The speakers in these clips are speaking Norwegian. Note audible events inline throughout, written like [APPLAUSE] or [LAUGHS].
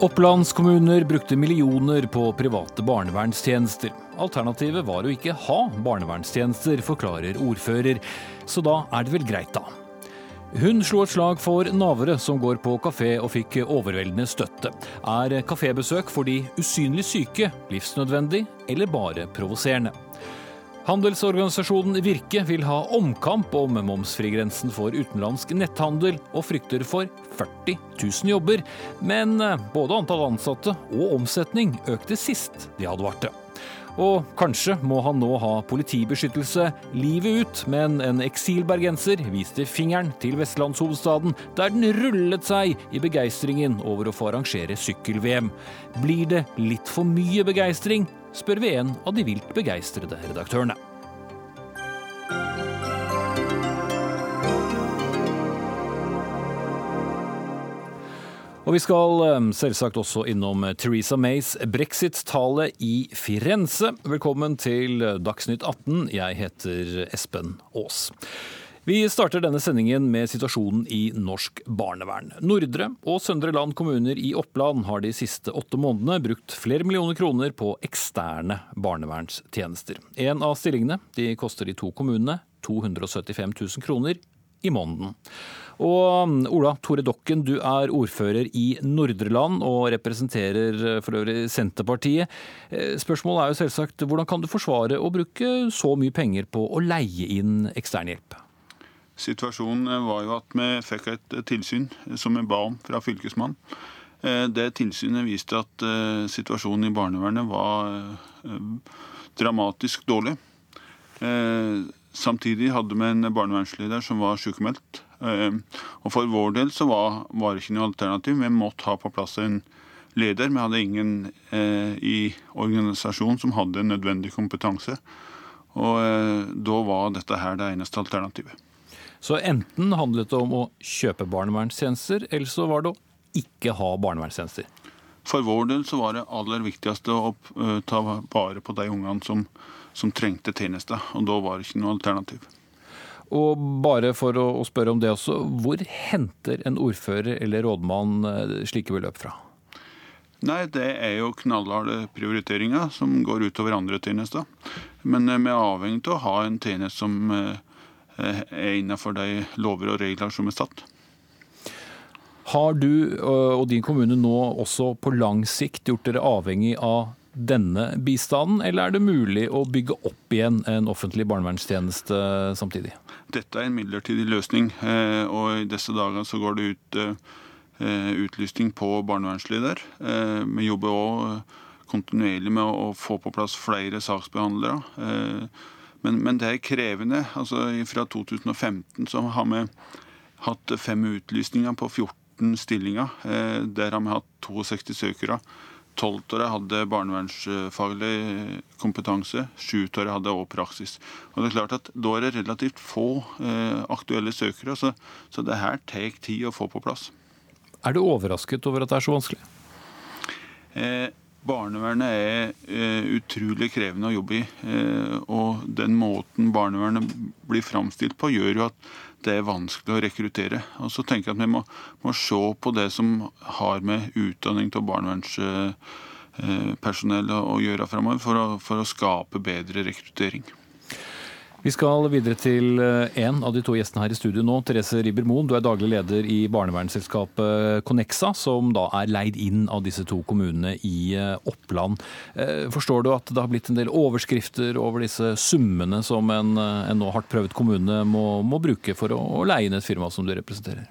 Opplandskommuner brukte millioner på private barnevernstjenester. Alternativet var å ikke ha barnevernstjenester, forklarer ordfører. Så da er det vel greit, da. Hun slo et slag for navere som går på kafé og fikk overveldende støtte. Er kafébesøk for de usynlig syke livsnødvendig eller bare provoserende? Handelsorganisasjonen Virke vil ha omkamp om momsfrigrensen for utenlandsk netthandel, og frykter for 40 000 jobber. Men eh, både antall ansatte og omsetning økte sist de advarte. Og kanskje må han nå ha politibeskyttelse livet ut, men en eksilbergenser viste fingeren til vestlandshovedstaden, der den rullet seg i begeistringen over å få arrangere sykkel-VM. Blir det litt for mye begeistring, spør vi en av de vilt begeistrede redaktørene. Og vi skal eh, selvsagt også innom Theresa Mays brexit-tale i Firenze. Velkommen til Dagsnytt 18. Jeg heter Espen Aas. Vi starter denne sendingen med situasjonen i norsk barnevern. Nordre og Søndre Land kommuner i Oppland har de siste åtte månedene brukt flere millioner kroner på eksterne barnevernstjenester. En av stillingene de koster de to kommunene 275 000 kroner i måneden. Og um, Ola Tore Dokken, du er ordfører i Nordre Land og representerer for øvrig Senterpartiet. Eh, spørsmålet er jo selvsagt hvordan kan du forsvare å bruke så mye penger på å leie inn eksternhjelp? Situasjonen eh, var jo at vi fikk et tilsyn som vi ba om fra Fylkesmannen. Eh, det tilsynet viste at eh, situasjonen i barnevernet var dramatisk dårlig. Samtidig hadde vi en barnevernsleder som var sykemeldt. Og for vår del så var det ikke noe alternativ. Vi måtte ha på plass en leder. Vi hadde ingen i organisasjonen som hadde nødvendig kompetanse. Og da var dette her det eneste alternativet. Så enten handlet det om å kjøpe barnevernstjenester, eller så var det å ikke ha barnevernstjenester. For vår del så var det aller viktigste å eh, ta vare på de ungene som, som trengte tjenester. Og da var det ikke noe alternativ. Og bare for å, å spørre om det også, hvor henter en ordfører eller rådmann eh, slike beløp fra? Nei, det er jo knallharde prioriteringer som går utover andre tjenester. Men eh, vi er avhengig av å ha en tjeneste som er innenfor de lover og regler som er satt. Har du og din kommune nå også på lang sikt gjort dere avhengig av denne bistanden, eller er det mulig å bygge opp igjen en offentlig barnevernstjeneste samtidig? Dette er en midlertidig løsning, eh, og i disse dager så går det ut eh, utlysning på barnevernsleder. Vi jobber òg kontinuerlig med å få på plass flere saksbehandlere. Men, men, det er krevende. Altså, fra 2015 så har vi hatt fem utlysninger på 14 stillinger. Eh, der har vi hatt 62 søkere. Tolv av dem hadde barnevernsfaglig kompetanse. Sju av dem hadde også praksis. Og det er klart at Da er det relativt få eh, aktuelle søkere, så, så det her tar tid å få på plass. Er du overrasket over at det er så vanskelig? Eh, Barnevernet er uh, utrolig krevende å jobbe i. Uh, og den måten barnevernet blir framstilt på, gjør jo at det er vanskelig å rekruttere. Og så tenker jeg at vi må, må se på det som har med utdanning av barnevernspersonell uh, å gjøre framover, for, for, å skape bedre rekruttering. Vi skal videre til eh, en av de to gjestene her i studio nå. Therese Ribber-Moen, du er daglig leder i barnevernsselskapet Connexa, som da er leid inn av disse to kommunene i eh, Oppland. Eh, forstår du at det har blitt en del overskrifter over disse summene som en, en nå hardt prøvd kommune må, må bruke for å, å leie inn et firma som du representerer?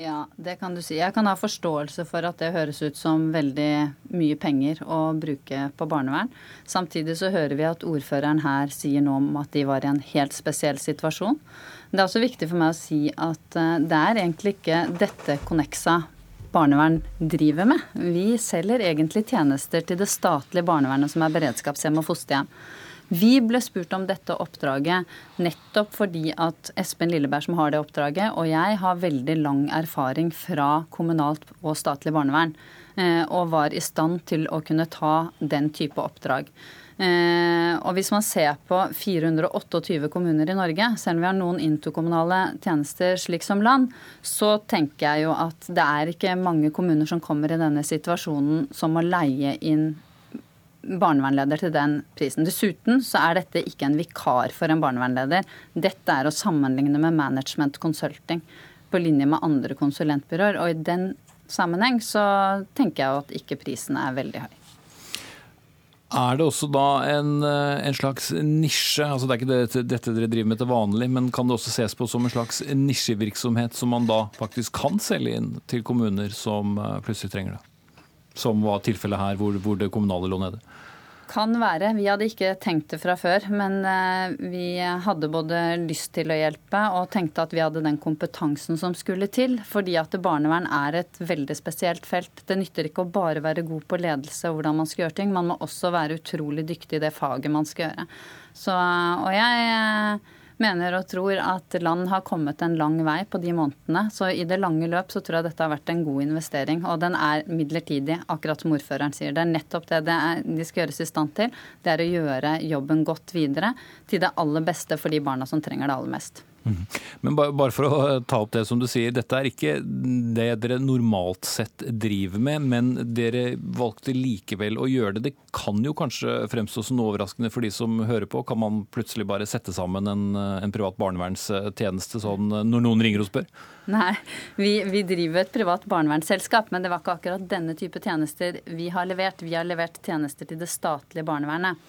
Ja, det kan du si. Jeg kan ha forståelse for at det høres ut som veldig mye penger å bruke på barnevern. Samtidig så hører vi at ordføreren her sier nå om at de var i en helt spesiell situasjon. Det er også viktig for meg å si at eh, det er egentlig ikke dette Connexa barnevern driver med. Vi selger egentlig tjenester til det statlige barnevernet som er beredskapshjem og fosterhjem. Vi ble spurt om dette oppdraget nettopp fordi at Espen Lilleberg, som har det oppdraget, og jeg har veldig lang erfaring fra kommunalt og statlig barnevern, eh, og var i stand til å kunne ta den type oppdrag. Eh, og hvis man ser på 428 kommuner i Norge, selv om vi har noen interkommunale tjenester slik som land, så tenker jeg jo at det er ikke mange kommuner som kommer i denne situasjonen som må leie inn barnevernleder til den prisen. Dessuten så er dette ikke en vikar for en barnevernleder. Dette er å sammenligne med management consulting på linje med andre konsulentbyråer. Og i den sammenheng så tenker jeg at ikke prisen er veldig høy. Er det også da en, eh, en slags nisje? altså Det er ikke det, dette dere driver med til vanlig, men kan det også ses på som en slags nisjevirksomhet som man da faktisk kan selge inn til kommuner som eh, plutselig trenger det? Som var tilfellet her, hvor, hvor det kommunale lå nede? Kan være. Vi hadde ikke tenkt det fra før. Men eh, vi hadde både lyst til å hjelpe og tenkte at vi hadde den kompetansen som skulle til. Fordi at barnevern er et veldig spesielt felt. Det nytter ikke å bare være god på ledelse og hvordan man skal gjøre ting. Man må også være utrolig dyktig i det faget man skal gjøre. Så, og jeg eh, mener og tror at land har kommet en lang vei på de månedene. Så i det lange løp så tror jeg dette har vært en god investering. Og den er midlertidig, akkurat som ordføreren sier. Det er nettopp det, det er, de skal gjøres i stand til. Det er å gjøre jobben godt videre til det aller beste for de barna som trenger det aller mest. Mhm. Men bare for å ta opp det som du sier, dette er ikke det dere normalt sett driver med, men dere valgte likevel å gjøre det. Det kan jo kanskje fremstå som overraskende for de som hører på. Kan man plutselig bare sette sammen en, en privat barnevernstjeneste sånn når noen ringer og spør? Nei, vi, vi, driver et privat barnevernsselskap, men det var ikke akkurat denne type tjenester vi har levert. Vi har levert tjenester til det statlige barnevernet.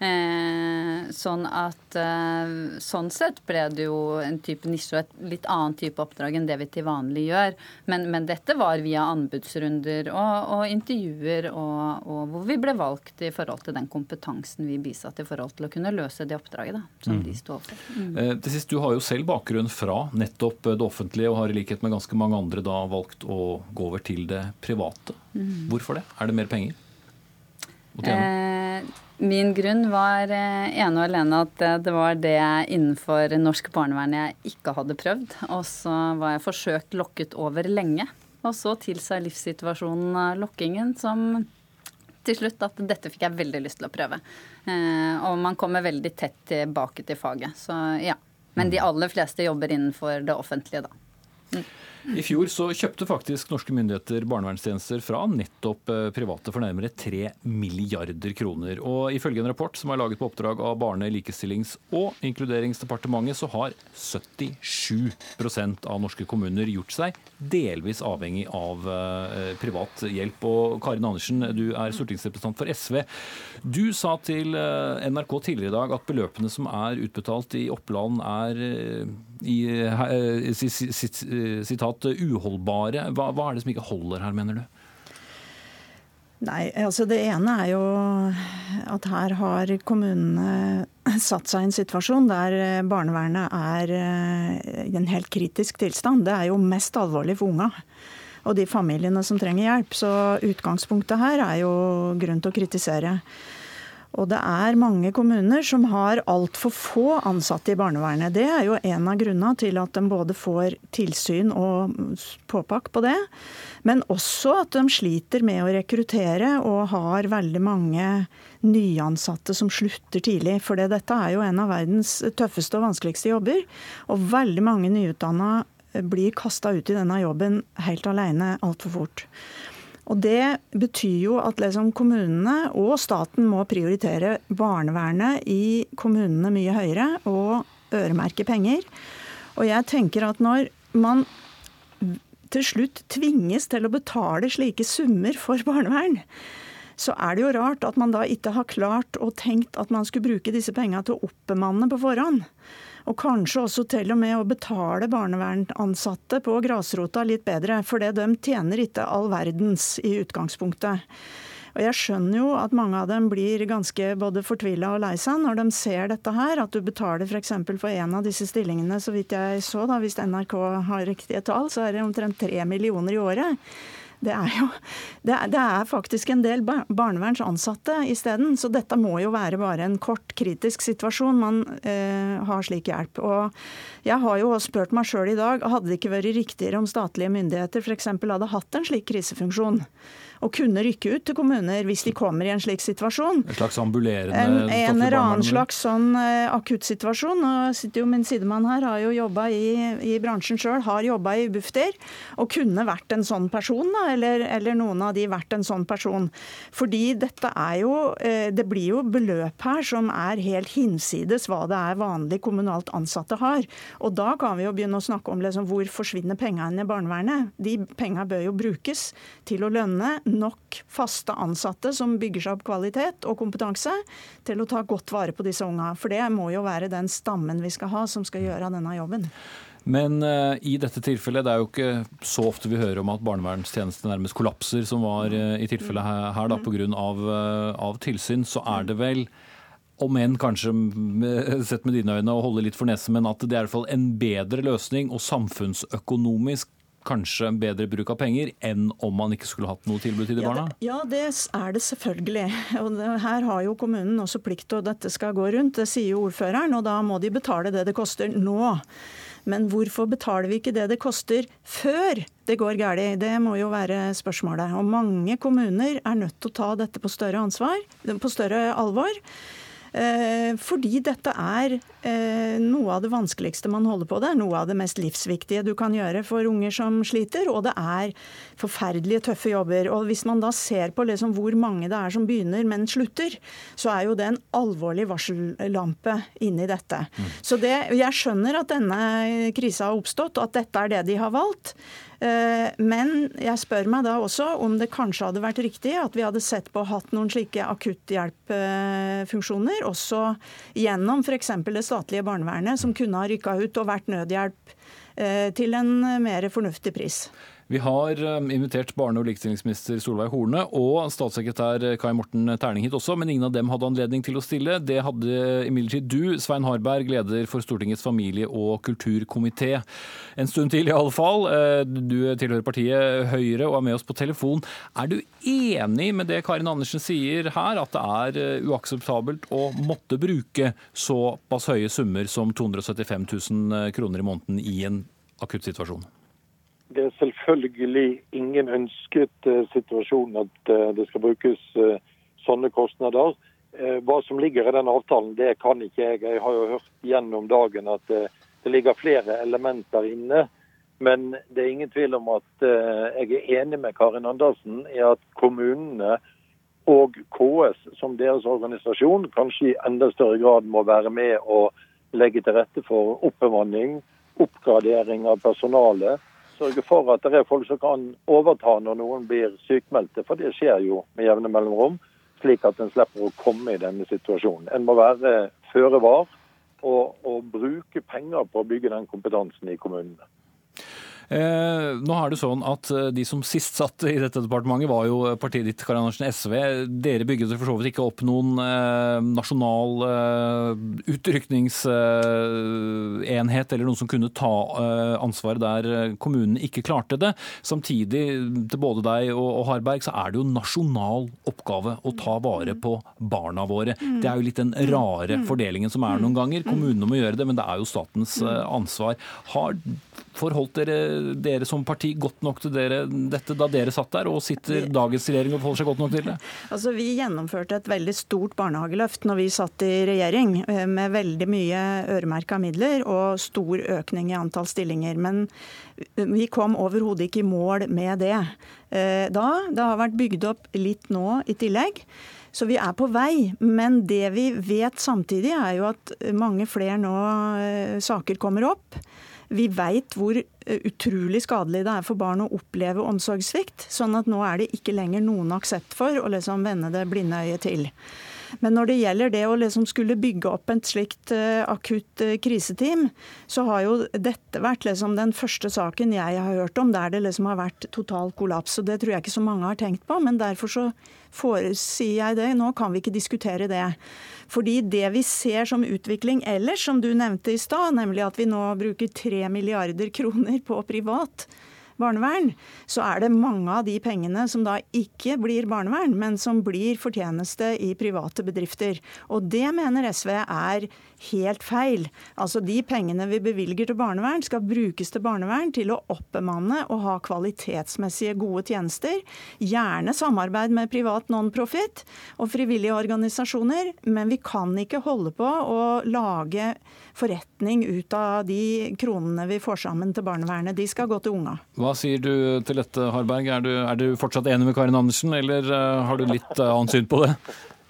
Eh, sånn at eh, sånn sett ble det jo en type nisje og et litt annen type oppdrag enn det vi til vanlig gjør. Men, men dette var via anbudsrunder og, og intervjuer, og, og, hvor vi ble valgt i forhold til den kompetansen vi bisatte i forhold til å kunne løse det oppdraget da, som mm. de sto overfor. Mm. Eh, til sist, Du har jo selv bakgrunn fra nettopp det offentlige, og har i likhet med ganske mange andre da valgt å gå over til det private. Mm. Hvorfor det? Er det mer penger? Eh, Min grunn var eh, ene og alene at det var det innenfor norsk barnevern jeg ikke hadde prøvd. Og så var jeg forsøkt lokket over lenge. Og så tilsa livssituasjonen lokkingen som til slutt at dette fikk jeg veldig lyst til å prøve. Eh, og man kommer veldig tett tilbake til faget. Så ja. Men de aller fleste jobber innenfor det offentlige, da. Mm. I fjor så kjøpte faktisk norske myndigheter barnevernstjenester fra nettopp eh, private for nærmere 3 milliarder kroner. Og ifølge en rapport som er laget på oppdrag av Barne-, likestillings- og inkluderingsdepartementet, så har 77% av norske kommuner gjort seg delvis avhengig av eh, privat hjelp. Og Karin Andersen, du er stortingsrepresentant for SV. Du sa til eh, NRK tidligere i dag at beløpene som er utbetalt i Oppland er i, sitat fortsatt uholdbare. Hva, hva er det som ikke holder her, mener du? Nei, altså Det ene er jo at her har kommunene satt seg i en situasjon der barnevernet er eh, i en helt kritisk tilstand. Det er jo mest alvorlig for unga og de familiene som trenger hjelp. Så utgangspunktet her er jo grunn til å kritisere. Og det er mange kommuner som har altfor få ansatte i barnevernet. Det er jo en av grunnene til at de både får tilsyn og påpakk på det, men også at de sliter med å rekruttere og har veldig mange nyansatte som slutter tidlig. For dette er jo en av verdens tøffeste og vanskeligste jobber. Og veldig mange nyutdanna blir kasta ut i denne jobben helt alene altfor fort. Og Det betyr jo at liksom kommunene og staten må prioritere barnevernet i kommunene mye høyere og øremerke penger. Og jeg tenker at når man til slutt tvinges til å betale slike summer for barnevern, så er det jo rart at man da ikke har klart og tenkt at man skulle bruke disse pengene til å oppbemanne på forhånd. Og kanskje også til og med å betale barnevernansatte på grasrota litt bedre, for det de tjener ikke all verdens i utgangspunktet. Og Jeg skjønner jo at mange av dem blir ganske både fortvila og lei seg når de ser dette her. At du betaler f.eks. For en av disse stillingene, så vidt jeg så, da, hvis NRK har riktige tall, så er det omtrent tre millioner i året. Det er jo det er, det er faktisk en del barnevernsansatte isteden. Så dette må jo være bare en kort, kritisk situasjon man eh, har slik hjelp. Og jeg har jo spurt meg sjøl i dag, hadde det ikke vært riktigere om statlige myndigheter f.eks. hadde hatt en slik krisefunksjon? Å kunne rykke ut til kommuner hvis de kommer i en slik situasjon. En slags ambulerende En, en eller annen slags sånn uh, akuttsituasjon. Sitter jo Min sidemann her har jo jobba i, i, bransjen sjøl, har jobba i Bufdir, og kunne vært en sånn person, da, eller, eller, noen av de vært en sånn person. Fordi dette er jo uh, Det blir jo beløp her som er helt hinsides hva det er vanlig kommunalt ansatte har. Og da kan vi jo begynne å snakke om liksom, hvor forsvinner pengene i barnevernet. De pengene bør jo brukes til å lønne nok faste ansatte som bygger seg opp kvalitet og kompetanse til å ta godt vare på disse unga. For det må jo være den stammen vi skal ha som skal gjøre denne jobben. Men uh, i dette tilfellet, det er jo ikke så ofte vi hører om at barnevernstjenesten nærmest kollapser, som var uh, i tilfellet her, her da, pga. Av, uh, av tilsyn, så er det vel om enn kanskje sett med dine øyne å holde litt for nesen, men at det er i hvert fall en bedre løsning og samfunnsøkonomisk kanskje bedre bruk av penger enn om man ikke skulle hatt noe tilbud til de barna? Ja, det er det selvfølgelig. [LAUGHS] Og her har jo kommunen også plikt til at dette skal gå rundt. Det sier jo ordføreren, og da må de betale det det koster nå. Men hvorfor betaler vi ikke det det koster før det går galt? Det må jo være spørsmålet. Og mange kommuner er nødt til å ta dette på større ansvar, på større alvor. Eh, fordi dette er eh, noe av det vanskeligste man holder på. Det er noe av det mest livsviktige du kan gjøre for unger som sliter. Og det er forferdelige tøffe jobber. Og hvis man da ser på liksom hvor mange det er som begynner, men slutter, så er jo det en alvorlig varsellampe inni dette. Mm. Så det, jeg skjønner at denne krisa har oppstått, og at dette er det de har valgt. Eh, men jeg spør meg da også om det kanskje hadde vært riktig at vi hadde sett på og hatt noen slike akutthjelpfunksjoner, også gjennom f.eks. det statlige barnevernet, som kunne ha rykka ut og vært nødhjelp eh, til en mer fornuftig pris. Vi har um, invitert barne- og likestillingsminister Solveig Horne og statssekretær Kai Morten Terning hit også, men ingen av dem hadde anledning til å stille. Det hadde imidlertid du, Svein Harberg, leder for Stortingets familie- og kulturkomité. En stund til, i alle fall. Eh, du tilhører partiet Høyre og er med oss på telefon. Er du enig med det Karin Andersen sier her, at det er eh, uakseptabelt å måtte bruke såpass høye summer som 275 000 kroner i måneden i en akutt situasjon? Det er selvfølgelig ingen ønsket uh, situasjon at uh, det skal brukes uh, sånne kostnader. Hva som ligger i den avtalen, det kan ikke jeg. Jeg har jo hørt gjennom dagen at det ligger flere elementer inne. Men det er ingen tvil om at jeg er enig med Karin Andersen i at kommunene og KS som deres organisasjon kanskje i enda større grad må være med og legge til rette for oppbemanning, oppgradering av personalet sørge for at det er folk som kan overta når noen blir sykmeldte, for det skjer jo med jevne mellomrom. Slik at en slipper å komme i denne situasjonen. En må være føre var og, og bruke penger på å bygge den kompetansen i kommunene. Eh, nå er det sånn at eh, De som sist satt i dette departementet, var jo partiet ditt, Karin Andersen, SV. Dere bygget for så vidt ikke opp noen eh, nasjonal eh, utrykningsenhet eller noen som kunne ta eh, ansvaret der kommunen ikke klarte det. Samtidig, til både deg og Harberg, så er det jo nasjonal oppgave å ta vare på barna våre. Det er jo litt den rare fordelingen som er noen ganger. Kommunene må gjøre det, men det er jo statens ansvar. Har forholdt dere, dere som parti godt nok til dere, dette da dere satt der, og sitter dagens regjering og forholder seg godt nok til det? Altså, Vi gjennomførte et veldig stort barnehageløft når vi satt i regjering, eh, med veldig mye øremerka midler og stor økning i antall stillinger. Men vi kom overhodet ikke i mål med det eh, da. Det har vært bygd opp litt nå i tillegg. Så vi er på vei. Men det vi vet samtidig, er jo at mange flere nå eh, saker kommer opp. Vi veit hvor eh, utrolig skadelig det er for barn å oppleve omsorgssvikt. Sånn at nå er det ikke lenger noen aksept for å liksom vende det blinde øyet til. Men når det gjelder det å liksom skulle bygge opp et slikt uh, akutt uh, kriseteam, så har jo dette vært liksom den første saken jeg har hørt om der det liksom har vært total kollaps. Og det tror jeg ikke så mange har tenkt på, men derfor så foresier jeg det. Nå kan vi ikke diskutere det. Fordi det vi ser som utvikling ellers, som du nevnte i stad, nemlig at vi nå bruker tre milliarder kroner på privat barnevern, så er det mange av de pengene som da ikke blir barnevern, men som blir fortjeneste i private bedrifter. Og det mener SV er helt feil. Altså De pengene vi bevilger til barnevern, skal brukes til barnevern til å oppbemanne og ha kvalitetsmessige gode tjenester. Gjerne samarbeid med privat non-profit og frivillige organisasjoner, men vi kan ikke holde på å lage forretning ut av de kronene vi får sammen til barnevernet. De skal gå til unga. Hva sier du til dette, Harberg? Er du, er du fortsatt enig med Karin Andersen, eller uh, har du litt uh, annet syn på det?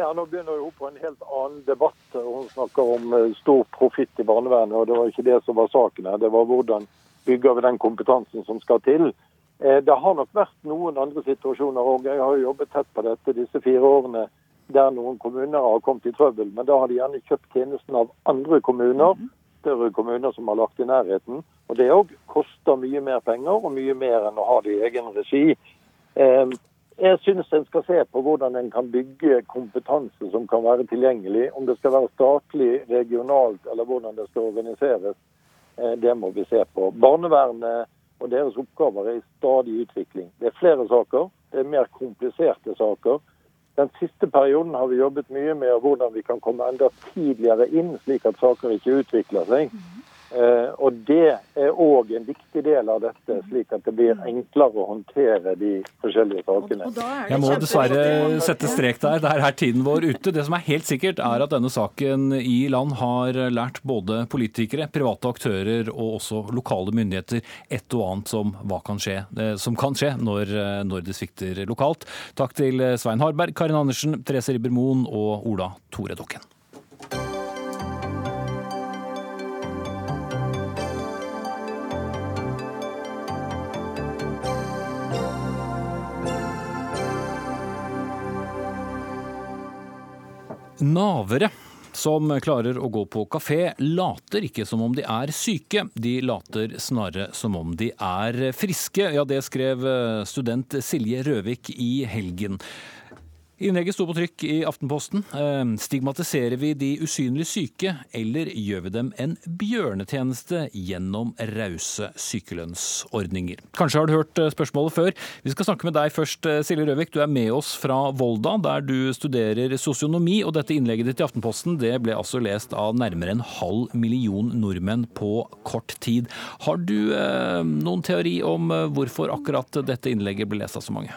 Ja, Nå begynner hun på en helt annen debatt. Hun snakker om uh, stor profitt i barnevernet, og det var ikke det som var saken her. Det var hvordan bygger vi den kompetansen som skal til. Det har nok vært noen andre situasjoner òg. Jeg har jo jobbet tett på dette disse fire årene der noen kommuner har kommet i trøbbel. Men da har de gjerne kjøpt tjenesten av andre kommuner, mhm. større kommuner som har lagt i nærheten. Og Det òg koster mye mer penger og mye mer enn å ha det i egen regi. Jeg syns en skal se på hvordan en kan bygge kompetanse som kan være tilgjengelig. Om det skal være statlig, regionalt eller hvordan det skal organiseres, eh, det må vi se på. Barnevernet og deres oppgaver er i stadig utvikling. Det er flere saker. Det er mer kompliserte saker. Den siste perioden har vi jobbet mye med hvordan vi kan komme enda tidligere inn, slik at saker ikke utvikler seg. Eh, og Det er òg en viktig del av dette, slik at det blir enklere å håndtere de forskjellige sakene. Jeg må dessverre sette strek der. Der er tiden vår ute. Det som er helt sikkert, er at denne saken i land har lært både politikere, private aktører og også lokale myndigheter et og annet som, kan skje, eh, som kan skje når, eh, når, det svikter lokalt. Takk til Svein Harberg, Karin Andersen, Therese Ribbermoen og Ola Tore Dokken. Navere som klarer å gå på kafé, later ikke som om de er syke. De later snarere som om de er friske. Ja, det skrev student Silje Røvik i helgen. Innlegget sto på trykk i Aftenposten. Eh, stigmatiserer vi de usynlig syke, eller gjør vi dem en bjørnetjeneste gjennom rause sykelønnsordninger? Kanskje har du hørt eh, spørsmålet før. Vi skal snakke med deg først, eh, Silje Røvik. Du er med oss fra Volda, der du studerer sosionomi. Og dette innlegget ditt i Aftenposten det ble altså lest av nærmere en halv million nordmenn på kort tid. Har du eh, noen teori om hvorfor akkurat dette innlegget ble lest av så mange?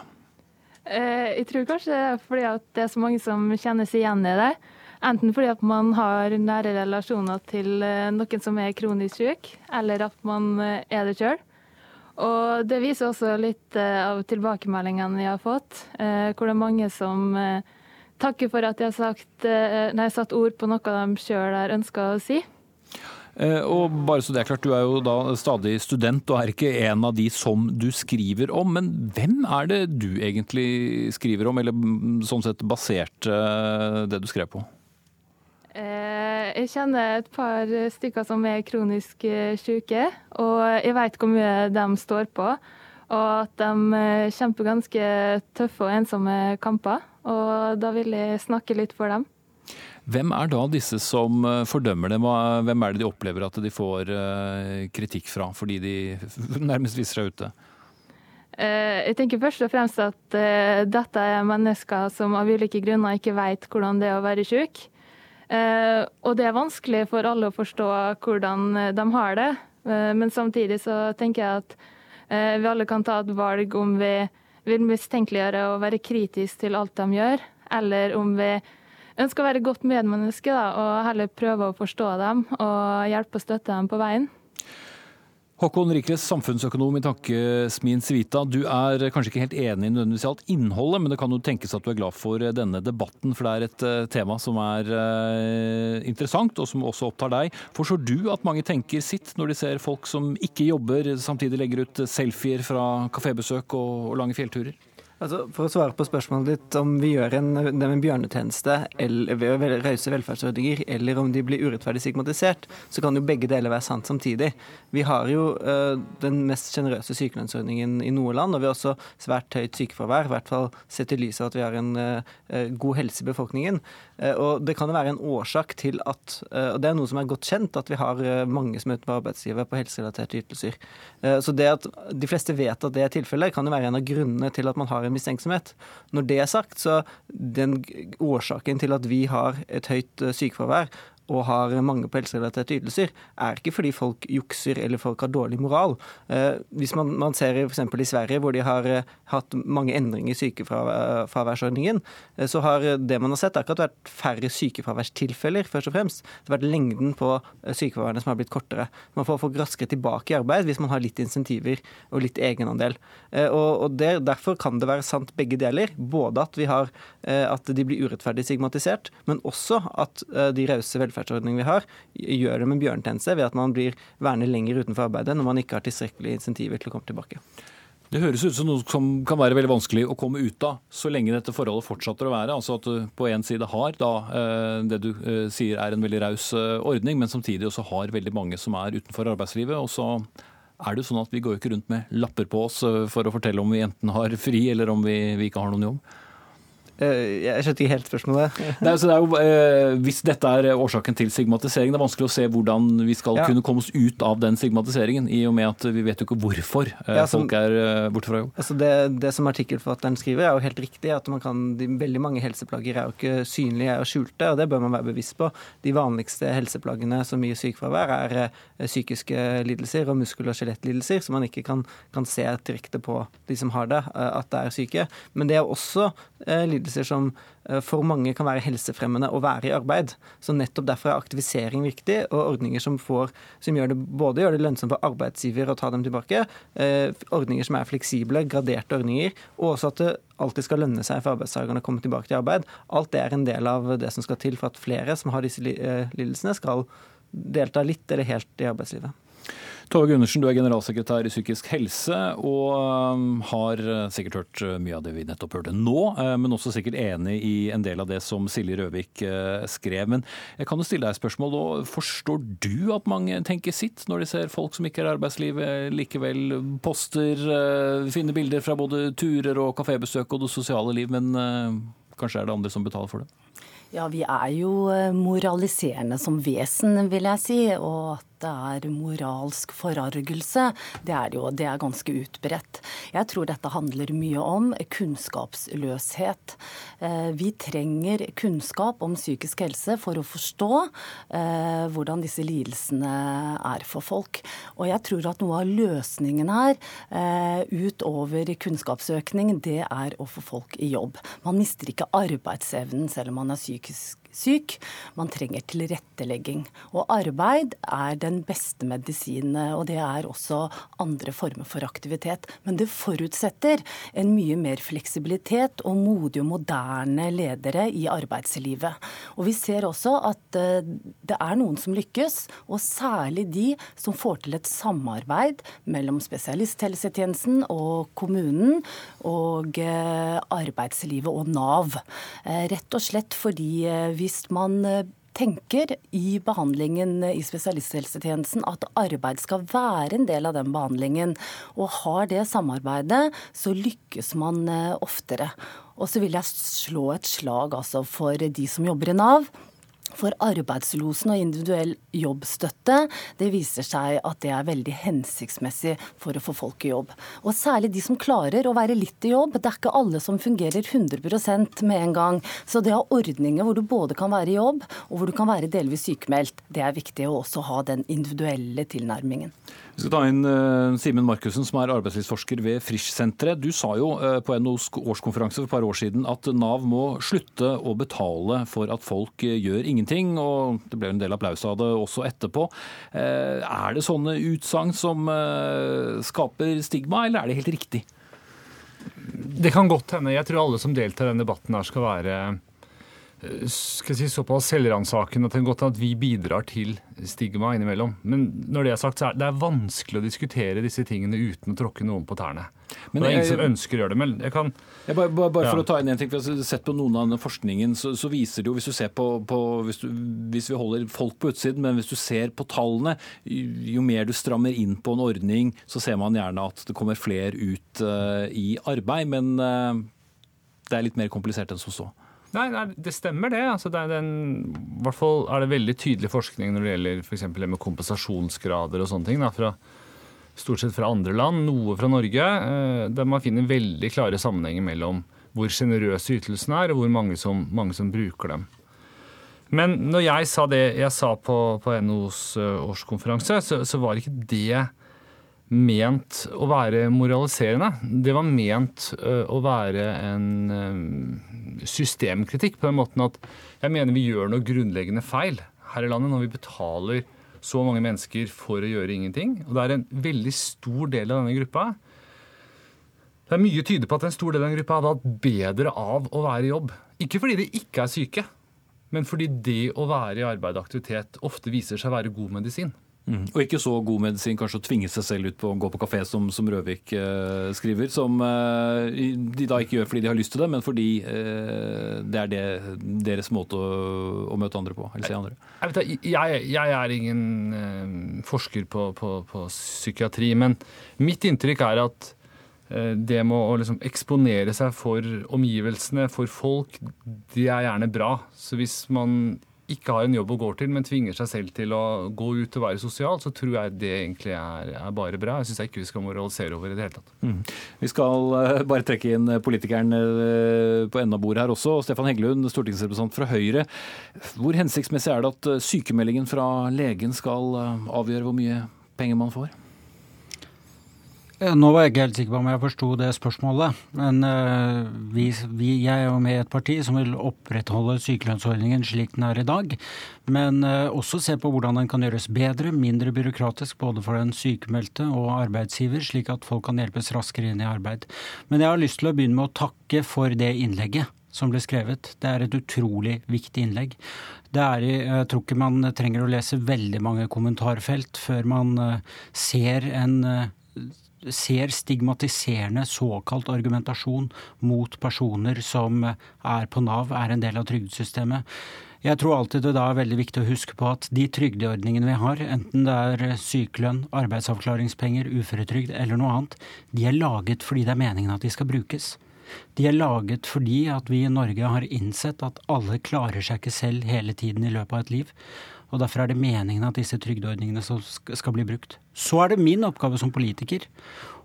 Eh, jeg tror kanskje det er fordi at det er så mange som kjenner seg igjen i det. Enten fordi at man har nære relasjoner til eh, noen som er kronisk syk, eller at man eh, er det sjøl. Og det viser også litt av tilbakemeldingene jeg har fått, hvor det er mange som takker for at jeg har sagt, nei, satt ord på noe de sjøl har ønska å si. Eh, og bare så det er klart, Du er jo da stadig student og er ikke en av de som du skriver om. Men hvem er det du egentlig skriver om, eller sånn sett basert det du skrev på? Eh, jeg kjenner et par stykker som er kronisk eh, syke, og jeg vet hvor mye de står på. Og at de kjemper ganske tøffe og ensomme kamper. Og da vil jeg snakke litt for dem. Hvem er da disse som eh, fordømmer dem? Hvem er det de opplever at de får eh, kritikk fra, fordi de [LAUGHS] nærmest viser seg ute? Eh, jeg tenker først og fremst at dette er mennesker som av ulike grunner ikke vet hvordan det er å være syk. Og det er vanskelig for alle å forstå hvordan de har det. Men samtidig så tenker jeg at vi alle kan ta et valg om vi vil mistenkeliggjøre og være kritisk til alt de gjør, eller om vi ønsker å være godt medmenneske da, og heller prøve å forstå dem og hjelpe og støtte dem på veien. Håkon Rikles, samfunnsøkonom i Tankesmien Civita. Du er kanskje ikke helt enig nødvendigvis i alt innholdet, men det kan jo tenkes at du er glad for denne debatten, for det er et uh, tema som er uh, interessant, og som også opptar deg. Forstår du at mange tenker sitt når de ser folk som ikke jobber, samtidig legger ut selfier fra kafébesøk og lange fjellturer? Altså, for å svare på spørsmålet ditt om vi gjør en, dem en bjørnetjeneste eller, ved å rause velferdsordninger, eller om de blir urettferdig stigmatisert, så kan jo begge deler være sant samtidig. Vi har jo uh, den mest sjenerøse sykelønnsordningen i noe land, og vi har også svært høyt sykefravær, i hvert fall sett i lys av at vi har en uh, god helse i befolkningen. Uh, og det kan jo være en årsak til at, og det er noe som er godt kjent, at vi har mange som er utenfor arbeidslivet på helserelaterte ytelser. Så det at de fleste vet at det er tilfellet, kan jo være en av grunnene til at man har en mistenksomhet. Når det er sagt, så den årsaken til at vi har et høyt eh, sykefravær, og har mange på helserelaterte ytelser, er ikke fordi folk jukser eller folk har dårlig moral. Eh, hvis man, man ser f.eks. i Sverige, hvor de har eh, hatt mange endringer i sykefraværsordningen, eh, så har det man har sett, ikke at det har vært færre sykefraværstilfeller, først og fremst. Det har vært lengden på sykefraværene som har blitt kortere. Man får folk raskere tilbake i arbeid hvis man har litt insentiver og litt egenandel. Og, og der, Derfor kan det være sant begge deler. Både at, vi har, at de blir urettferdig stigmatisert, men også at de rause velferdsordningene velferdsordning vi har, gjør det med bjørnetjeneste ved at man blir værende lenger utenfor arbeidet når man ikke har tilstrekkelige insentiver til å komme tilbake. Det høres ut som noe som kan være veldig vanskelig å komme ut av så lenge dette forholdet fortsetter å være. Altså at du på en side har da eh, det du eh, sier er en veldig raus eh, ordning, men samtidig også har veldig mange som er utenfor arbeidslivet. og så er det jo sånn at Vi går ikke rundt med lapper på oss for å fortelle om vi enten har fri eller om vi, vi ikke har noen jobb. Eh, jeg skjønte ikke helt spørsmålet. [LAUGHS] Nei, altså det jo, eh, hvis dette er årsaken til stigmatisering, det er vanskelig å se hvordan vi skal ja. kunne komme oss ut av den stigmatiseringen, i og med at vi vet jo ikke hvorfor eh, ja, som, folk er eh, borte fra jobb. Altså det, det, som artikkelforfatteren skriver, er jo helt riktig. at kan, de, Veldig mange helseplager er jo ikke synlige og skjulte, og det bør man være bevisst på. De vanligste helseplagene som gir sykefravær, er psykiske lidelser og muskel- og skjelettlidelser, så man ikke kan, kan se direkte på de som har det, at det er syke. Men det er også lidelser lidelser som eh, for mange kan være helsefremmende å være i arbeid. Så nettopp derfor er aktivisering viktig, og ordninger som, får, som gjør det, både gjør det lønnsomt for arbeidsgiver å ta dem tilbake, eh, ordninger som er fleksible, graderte ordninger, og også at det alltid skal lønne seg for arbeidstakerne å komme tilbake til arbeid. Alt det er en del av det som skal til for at flere som har disse eh, lidelsene, skal delta litt eller helt i arbeidslivet. Tove Gundersen, du er generalsekretær i Psykisk helse, og um, har uh, sikkert hørt uh, mye av det vi nettopp hørte nå, uh, men også sikkert enig i en del av det som Silje Røvik skrev. Men jeg kan jo stille deg et spørsmål. Og forstår du at mange tenker sitt når de ser folk som ikke er i arbeidslivet, likevel poster, finner bilder fra både turer og kafébesøk og det sosiale liv, men kanskje er det andre som betaler for det? Ja, vi er jo moraliserende som vesen, vil jeg si. Og at det er moralsk forargelse, det er jo det er ganske utbredt. Jeg tror dette handler mye om kunnskapsløshet. Eh, vi trenger kunnskap om psykisk helse for å forstå eh, hvordan disse lidelsene er for folk. Og jeg tror at noe av løsningen her, eh, utover kunnskapsøkning, det er å få folk i jobb. Man mister ikke arbeidsevnen selv om man er psykisk syk. Man trenger tilrettelegging. Og arbeid er den beste medisinen, og det er også andre former for aktivitet. Men det forutsetter en mye mer fleksibilitet og modige og moderne ledere i arbeidslivet. Og vi ser også at eh, det er noen som lykkes, og særlig de som får til et samarbeid mellom spesialisthelsetjenesten og kommunen og eh, arbeidslivet og Nav. Eh, rett og slett fordi vi hvis man eh, tenker i behandlingen i spesialisthelsetjenesten at arbeid skal være en del av den behandlingen, og har det samarbeidet, så lykkes man eh, oftere. Og så vil jeg slå et slag altså, for de som jobber i Nav. For arbeidslosen og individuell jobbstøtte, det viser seg at det er veldig hensiktsmessig for å få folk i jobb. Og særlig de som klarer å være litt i jobb. Det er ikke alle som fungerer 100 med en gang. Så det å ha ordninger hvor du både kan være i jobb og hvor du kan være delvis sykemeldt, det er viktig å også ha den individuelle tilnærmingen. Vi skal ta inn uh, Simen Markussen, som er arbeidslivsforsker ved Frisch-senteret. Du sa jo uh, på NOs årskonferanse for et par år siden at Nav må slutte å betale for at folk uh, gjør ingenting, og det ble en del applaus av det også etterpå. Er det sånne utsagn som skaper stigma, eller er det helt riktig? Det kan godt hende. Jeg tror alle som deltar i denne debatten her skal være skal si, såpass selvransakende at det er godt at vi bidrar til stigma innimellom. Men når det er sagt, så er det vanskelig å diskutere disse tingene uten å tråkke noen på tærne. Men det er ingen som ønsker å gjøre det. Men jeg kan jeg bare, bare, bare, for ja. å ta inn en ting, for jeg har sett på noen av forskningen, så, så, viser det jo, hvis du ser på, på hvis, du, hvis, vi holder folk på utsiden, men hvis du ser på tallene, jo mer du strammer inn på en ordning, så ser man gjerne at det kommer flere ut uh, i arbeid. Men uh, det er litt mer komplisert enn som så. Nei, nei, det stemmer det. Altså, det den, I hvert fall er det veldig tydelig forskning når det gjelder f.eks. det med kompensasjonsgrader og sånne ting. Da, fra, stort sett fra andre land, noe fra Norge, eh, der man finner veldig klare sammenhenger mellom hvor sjenerøse ytelsene er, og hvor mange som, mange som, bruker dem. Men når jeg sa det jeg sa på, på NHOs uh, årskonferanse, så, så var ikke det ment å være moraliserende. Det var ment uh, å være en uh, systemkritikk på den måten at jeg mener vi gjør noe grunnleggende feil her i landet når vi betaler så mange mennesker for å gjøre ingenting. Og det er en veldig stor del av denne gruppa. Det er mye tyder på at en stor del av denne gruppa hadde hatt bedre av å være i jobb. Ikke fordi de ikke er syke, men fordi det å være i arbeid og aktivitet ofte viser seg å være god medisin. Mm. Og ikke så god medisin kanskje å tvinge seg selv ut på å gå på kafé, som, som Røvik eh, skriver. Som eh, de da ikke gjør fordi de har lyst til det, men fordi eh, det er det, deres måte å, å, møte andre på. eller se andre. Jeg, vet, jeg, jeg er ingen eh, forsker på, på, på, psykiatri, men mitt inntrykk er at eh, det med å liksom eksponere seg for omgivelsene, for folk, det er gjerne bra. Så hvis man ikke har en jobb å gå til, men tvinger seg selv til å gå ut og være sosial, så tror jeg det egentlig er, er bare bra. Jeg syns ikke vi skal moralisere over i det hele tatt. Mm. Vi skal uh, bare trekke inn politikeren uh, på enden av bordet her også. Stefan Heggelund, stortingsrepresentant fra Høyre. Hvor hensiktsmessig er det at sykemeldingen fra legen skal avgjøre hvor mye penger man får? Nå var jeg ikke helt sikker på om jeg forsto det spørsmålet. Men uh, vi, vi, jeg er jo med i et parti som vil opprettholde sykelønnsordningen slik den er i dag. Men uh, også se på hvordan den kan gjøres bedre, mindre byråkratisk både for den sykemeldte og arbeidsgiver, slik at folk kan hjelpes raskere inn i arbeid. Men jeg har lyst til å begynne med å takke for det innlegget som ble skrevet. Det er et utrolig viktig innlegg. Det er, jeg tror ikke man trenger å lese veldig mange kommentarfelt før man uh, ser en ser stigmatiserende såkalt argumentasjon mot personer som er på Nav, er en del av trygdesystemet. Jeg tror alltid det da er veldig viktig å huske på at de trygdeordningene vi har, enten det er sykelønn, arbeidsavklaringspenger, uføretrygd eller noe annet, de er laget fordi det er meningen at de skal brukes. De er laget fordi at vi i Norge har innsett at alle klarer seg ikke selv hele tiden i løpet av et liv. Og Derfor er det meningen at disse trygdeordningene skal bli brukt. Så er det min oppgave som politiker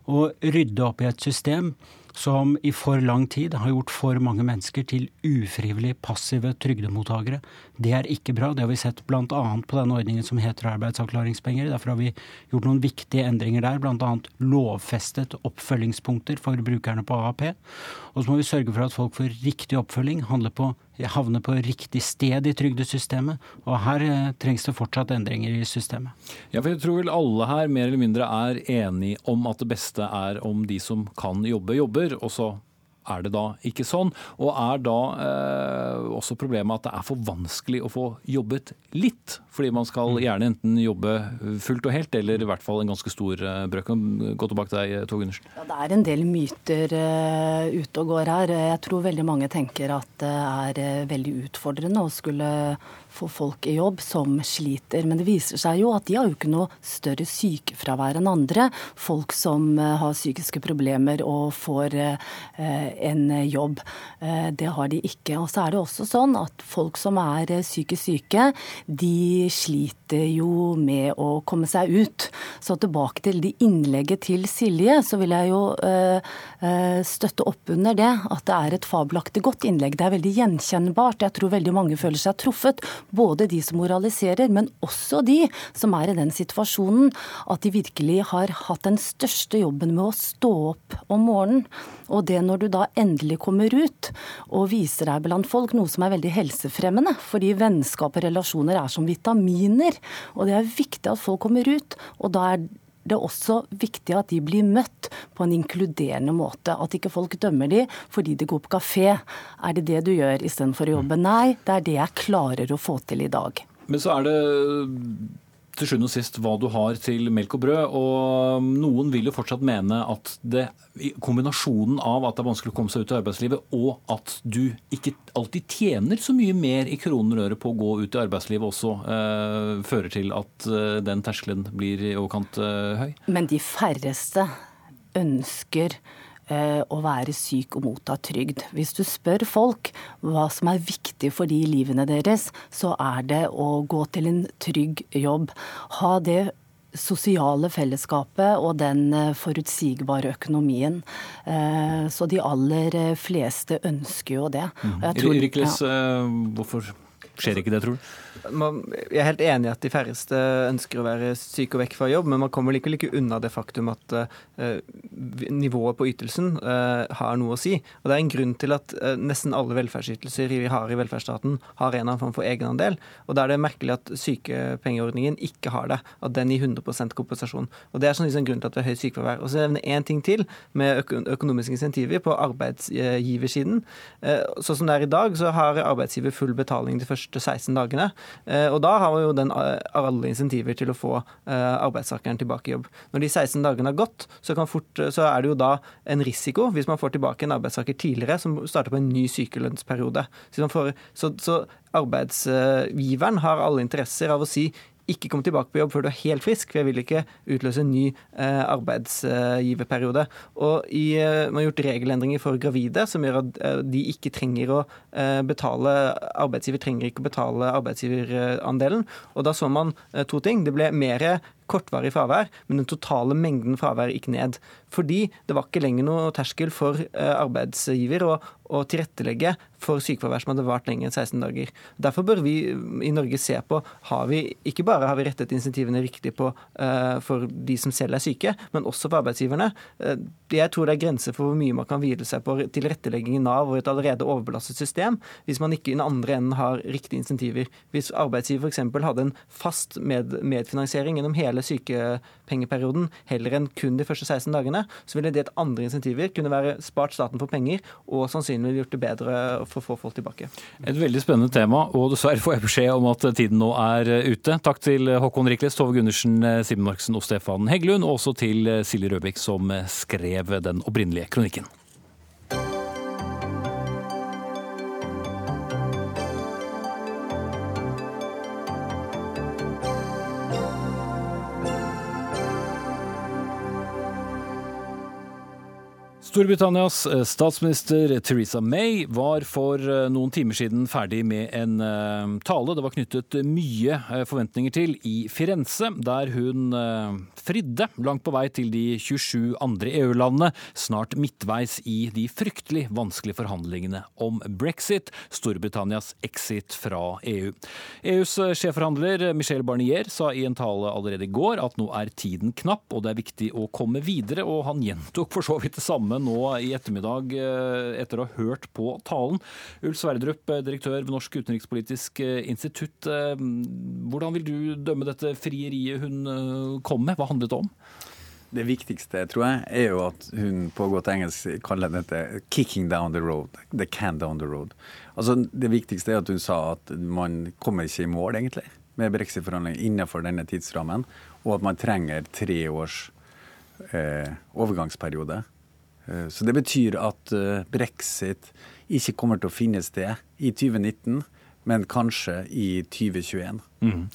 å rydde opp i et system som i for lang tid har gjort for mange mennesker til ufrivillig passive trygdemottakere. Det er ikke bra. Det har vi sett bl.a. på denne ordningen som heter arbeidsavklaringspenger. Derfor har vi gjort noen viktige endringer der, bl.a. lovfestet oppfølgingspunkter for brukerne på AAP. Og så må vi sørge for at folk får riktig oppfølging, handler på havne på riktig sted i trygdesystemet. Og her eh, trengs det fortsatt endringer i systemet. Ja, for jeg tror vel alle her mer eller mindre er enige om at det beste er om de som kan jobbe, jobber. og så er det da ikke sånn? Og er da eh, også problemet at det er for vanskelig å få jobbet litt? Fordi man skal mm. gjerne enten jobbe fullt og helt, eller i hvert fall en ganske stor eh, brøk. Gå tilbake til deg, Tove Gundersen. Ja, det er en del myter eh, ute og går her. Jeg tror veldig mange tenker at det er uh, veldig utfordrende å skulle få folk i jobb som sliter. Men det viser seg jo at de har jo ikke noe større sykefravær enn andre. Folk som uh, har psykiske problemer og får en jobb. Det har de ikke. Og så er det også sånn at folk som er psykisk syke, de sliter jo med å komme seg ut. Så tilbake til de innlegget til Silje, så vil jeg jo støtte opp under det. At det er et fabelaktig godt innlegg. Det er veldig gjenkjennbart. Jeg tror veldig mange føler seg truffet. Både de som moraliserer, men også de som er i den situasjonen at de virkelig har hatt den største jobben med å stå opp om morgenen. Og det når du da endelig kommer ut og viser deg blant folk, noe som er veldig helsefremmende, fordi vennskap og relasjoner er som vitaminer. Og det er viktig at folk kommer ut. Og da er Det er også viktig at de blir møtt på en inkluderende måte. At ikke folk dømmer de fordi de går på kafé. Er det det du gjør istedenfor å jobbe? Nei, det er det jeg klarer å få til i dag. Men så er det til sjuende og sist hva du har til melk og brød. Og noen vil jo fortsatt mene at det, kombinasjonen av at det er vanskelig å komme seg ut i arbeidslivet, og at du ikke alltid tjener så mye mer i kroner og øre på å gå ut i arbeidslivet også, eh, fører til at eh, den terskelen blir i overkant eh, høy. Men de færreste ønsker å være syk og motta trygd. Hvis du spør folk hva som er viktig for de livene deres, så er det å gå til en trygg jobb. Ha det sosiale fellesskapet og den eh, forutsigbare økonomien. Eh, så de aller fleste ønsker jo det. Mm. Rikles, ja. hvorfor skjer ikke det, tror du? man, jeg er helt enig i at de færreste ønsker å være syke og vekk fra jobb, men man kommer likevel ikke unna det faktum at uh, nivået på ytelsen uh, har noe å si. Og Det er en grunn til at uh, nesten alle velferdsytelser vi har i velferdsstaten, har en annen form for egenandel. Og Da er det merkelig at sykepengeordningen ikke har det. At den gir 100% kompensasjon. Og Det er sånn liksom grunn til at vi har høyt sykefravær. Og så nevner én ting til med øko økonomiske insentiver på arbeidsgiversiden. Sånn som det er i dag, så har arbeidsgiver full betaling de første 16 dagene. Eh, og da har jo den eh, alle insentiver til å få eh, arbeidstakeren tilbake i jobb. Når de 16 dagene har gått, så, fort, så, er det jo da en risiko hvis man får tilbake en arbeidstaker tidligere som starter på en ny sykelønnsperiode. Så, så arbeidsgiveren har alle interesser av å si ikke komme tilbake på jobb før du er helt frisk, for jeg vil ikke utløse en ny eh, arbeidsgiverperiode. Og i, eh, Man har gjort regelendringer for gravide som gjør at eh, de ikke trenger å eh, betale Arbeidsgiver trenger ikke å betale arbeidsgiverandelen. Og Da så man to ting. Det ble mer kortvarig fravær, men den totale mengden fravær gikk ned. Fordi det var ikke lenger noe terskel for eh, arbeidsgiver å, å tilrettelegge for sykefravær som hadde vart lenger enn 16 dager. Derfor bør vi i Norge se på har vi ikke bare har vi rettet insentivene riktig på uh, for de som selv er syke, men også for arbeidsgiverne. Uh, jeg tror det er grenser for hvor mye man kan hvile seg på tilrettelegging i Nav og et allerede overbelastet system, hvis man ikke i den andre enden har riktige insentiver. Hvis arbeidsgiver f.eks. hadde en fast med, medfinansiering gjennom hele sykepengeperioden, heller enn kun de første 16 dagene, så ville det et andre insentiver kunne være spart staten for penger og sannsynligvis gjort det bedre for å få folk tilbake. Et veldig spennende tema, og dessverre får jeg beskjed om at tiden nå er ute. Takk til Håkon Rikles, Tove Gundersen, Simen Marksen og Stefan Heggelund, og også til Silje Røbik som skrev den opprinnelige kronikken. Storbritannias eh, statsminister Theresa May var for eh, noen timer siden ferdig med en eh, tale det var knyttet mye forventninger til i Firenze, der hun fridde langt på vei til de 27 andre EU-landene, snart midtveis i de fryktelig vanskelige forhandlingene om brexit, Storbritannias exit fra EU. EUs sjefforhandler Michel Barnier sa i en tale allerede i går at nå er tiden knapp og det er viktig å komme videre, og han gjentok for så vidt det samme nå i ettermiddag eh, etter å ha hørt på talen. Ulf Sverdrup, eh, direktør ved Norsk utenrikspolitisk eh, institutt. Hvordan vil du dømme dette frieriet hun kom med? Hva handlet det om? Det viktigste tror jeg, er jo at hun på godt engelsk kaller dette 'kicking down the road'. The can down the road. Altså, Det viktigste er at hun sa at man kommer ikke i mål, egentlig, med brexit-forhandlinger innenfor denne tidsrammen, og at man trenger tre års eh, overgangsperiode. Eh, så det betyr at eh, brexit ikke kommer til å finne sted i 2019 men kanskje i 2021. Mm.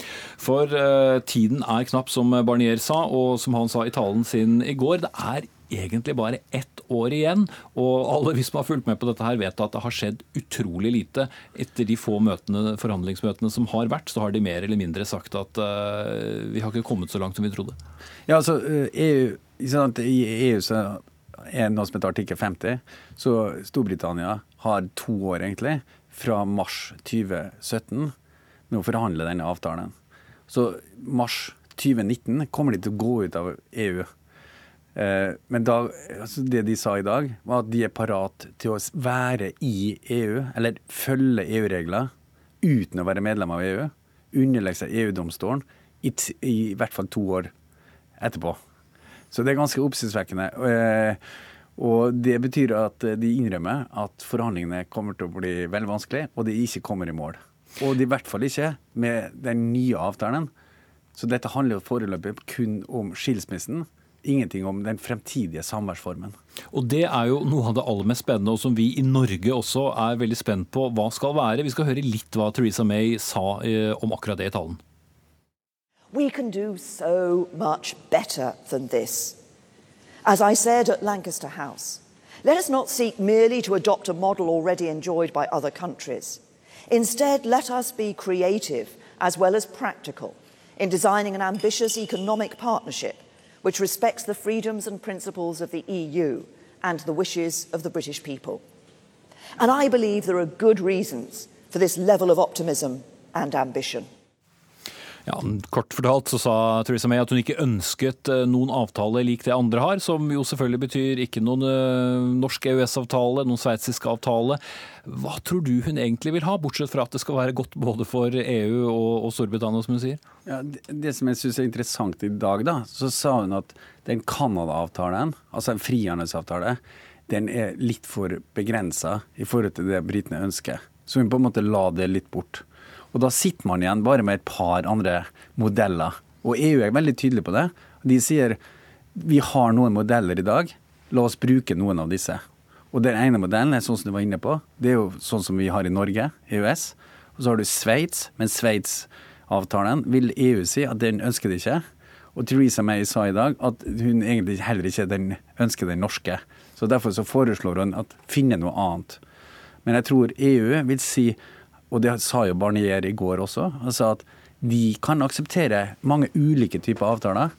For uh, tiden er knapp, som Barnier sa, og som han sa i talen sin i går. Det er egentlig bare ett år igjen, og alle vi som har fulgt med på dette her vet at det har skjedd utrolig lite. Etter de få møtene, forhandlingsmøtene som har vært, så har de mer eller mindre sagt at uh, vi har ikke kommet så langt som vi trodde. Ja, altså EU, I EU så er noe som heter artikkel 50. Så Storbritannia har to år, egentlig, fra mars 2017 med å forhandle denne avtalen. Så mars 2019 kommer de til å gå ut av EU. Eh, men da, altså det de sa i dag, var at de er parat til å være i EU, eller følge EU-regler, uten å være medlem av EU. Underlegge seg EU-domstolen i, i, hvert fall to år etterpå. Så det er ganske oppsiktsvekkende. Og det betyr at de innrømmer at forhandlingene kommer til å bli veldig vanskelig, og de ikke kommer i mål. Og i hvert fall ikke med den nye avtalen. Så dette handler jo foreløpig kun om skilsmissen. Ingenting om den fremtidige samværsformen. Og Det er jo noe av det aller mest spennende, og som vi i Norge også er veldig spent på hva skal være. Vi skal høre litt hva Theresa May sa eh, om akkurat det i talen. We can do so much better than this. As I said at Lancaster House, let us not seek merely to adopt a model already enjoyed by other countries. Instead, let us be creative as well as practical in designing an ambitious economic partnership which respects the freedoms and principles of the EU and the wishes of the British people. And I believe there are good reasons for this level of optimism and ambition. Ja, Kort fortalt så sa Theresa May at hun ikke ønsket eh, noen avtale lik det andre har, som jo selvfølgelig betyr ikke noen eh, norsk EØS-avtale, noen sveitsisk avtale. Hva tror du hun egentlig vil ha, bortsett fra at det skal være godt både for EU og, Storbritannia, som hun sier? Ja, det som jeg syns er interessant i dag, da, så sa hun at den Canada-avtalen, altså en frihandelsavtale, den er litt for begrensa i forhold til det britene ønsker. Så hun på en måte la det litt bort. Og da sitter man igjen bare med et par andre modeller. Og EU er veldig tydelig på det. De sier vi har noen modeller i dag, la oss bruke noen av disse. Og den ene modellen er sånn som du var inne på, det er jo sånn som vi har i Norge, EØS. Og så har du Sveits, men Sveits-avtalen vil EU si at den ønsker de ikke. Og Theresa May sa i dag at hun egentlig heller ikke den, ønsker den norske. Så Derfor så foreslår hun at finne noe annet. Men jeg tror EU vil si og det sa jo Barnier i går også, altså at de kan akseptere mange ulike typer avtaler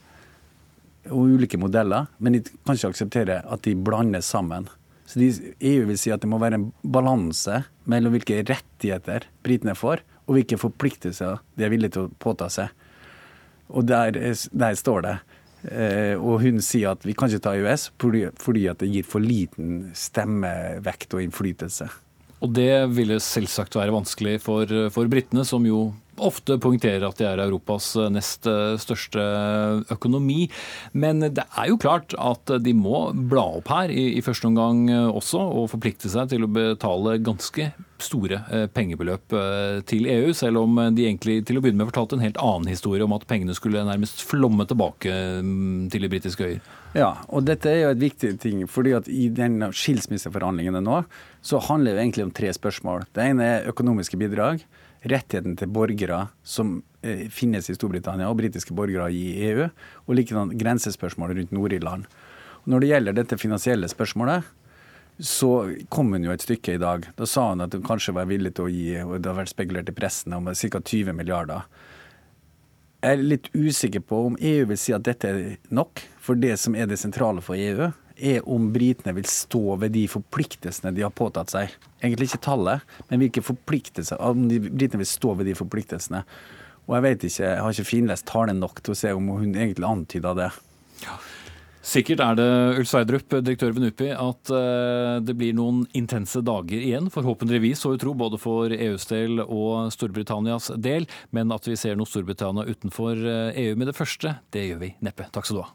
og ulike modeller, men de kan ikke akseptere at de blandes sammen. Så de, EU vil si at det må være en balanse mellom hvilke rettigheter britene får, og hvilke forpliktelser de er villige til å påta seg. Og der, der står det. Eh, og hun sier at vi kan ikke ta EØS fordi, fordi det gir for liten stemmevekt og innflytelse. Og det ville selvsagt være vanskelig for, for britene, som jo ofte poengterer at de er Europas nest største økonomi. Men det er jo klart at de må bla opp her i, i første omgang også, og forplikte seg til å betale ganske store eh, pengebeløp eh, til EU, selv om de egentlig til å begynne med fortalte en helt annen historie om at pengene skulle nærmest flomme tilbake mm, til de britiske øyer. Ja, og dette er jo et viktig ting. fordi at I den skilsmisseforhandlingene nå så handler det egentlig om tre spørsmål. Det ene er økonomiske bidrag. Rettigheten til borgere som eh, finnes i Storbritannia og britiske borgere i EU. Og likedan grensespørsmål rundt Nord-Irland. Når det gjelder dette finansielle spørsmålet, så kom hun jo et stykke i dag. Da sa hun at hun kanskje var villig til å gi, og det har vært spekulert i pressen, om ca. 20 milliarder. Jeg er litt usikker på om EU vil si at dette er nok. For det som er det sentrale for EU, er om britene vil stå ved de forpliktelsene de har påtatt seg. Egentlig ikke tallet, men hvilke forpliktelser, om britene vil stå ved de forpliktelsene. Og jeg vet ikke, jeg har ikke finlest talen nok til å se om hun egentlig antyda det. Sikkert er det Ulf Sverdrup, direktør ved NUPI, at eh, det blir noen intense dager igjen. Forhåpentligvis, så vi tro, både for EUs del og Storbritannias del. Men at vi ser noe Storbritannia utenfor EU eh, med det første, det gjør vi neppe. Takk skal du ha.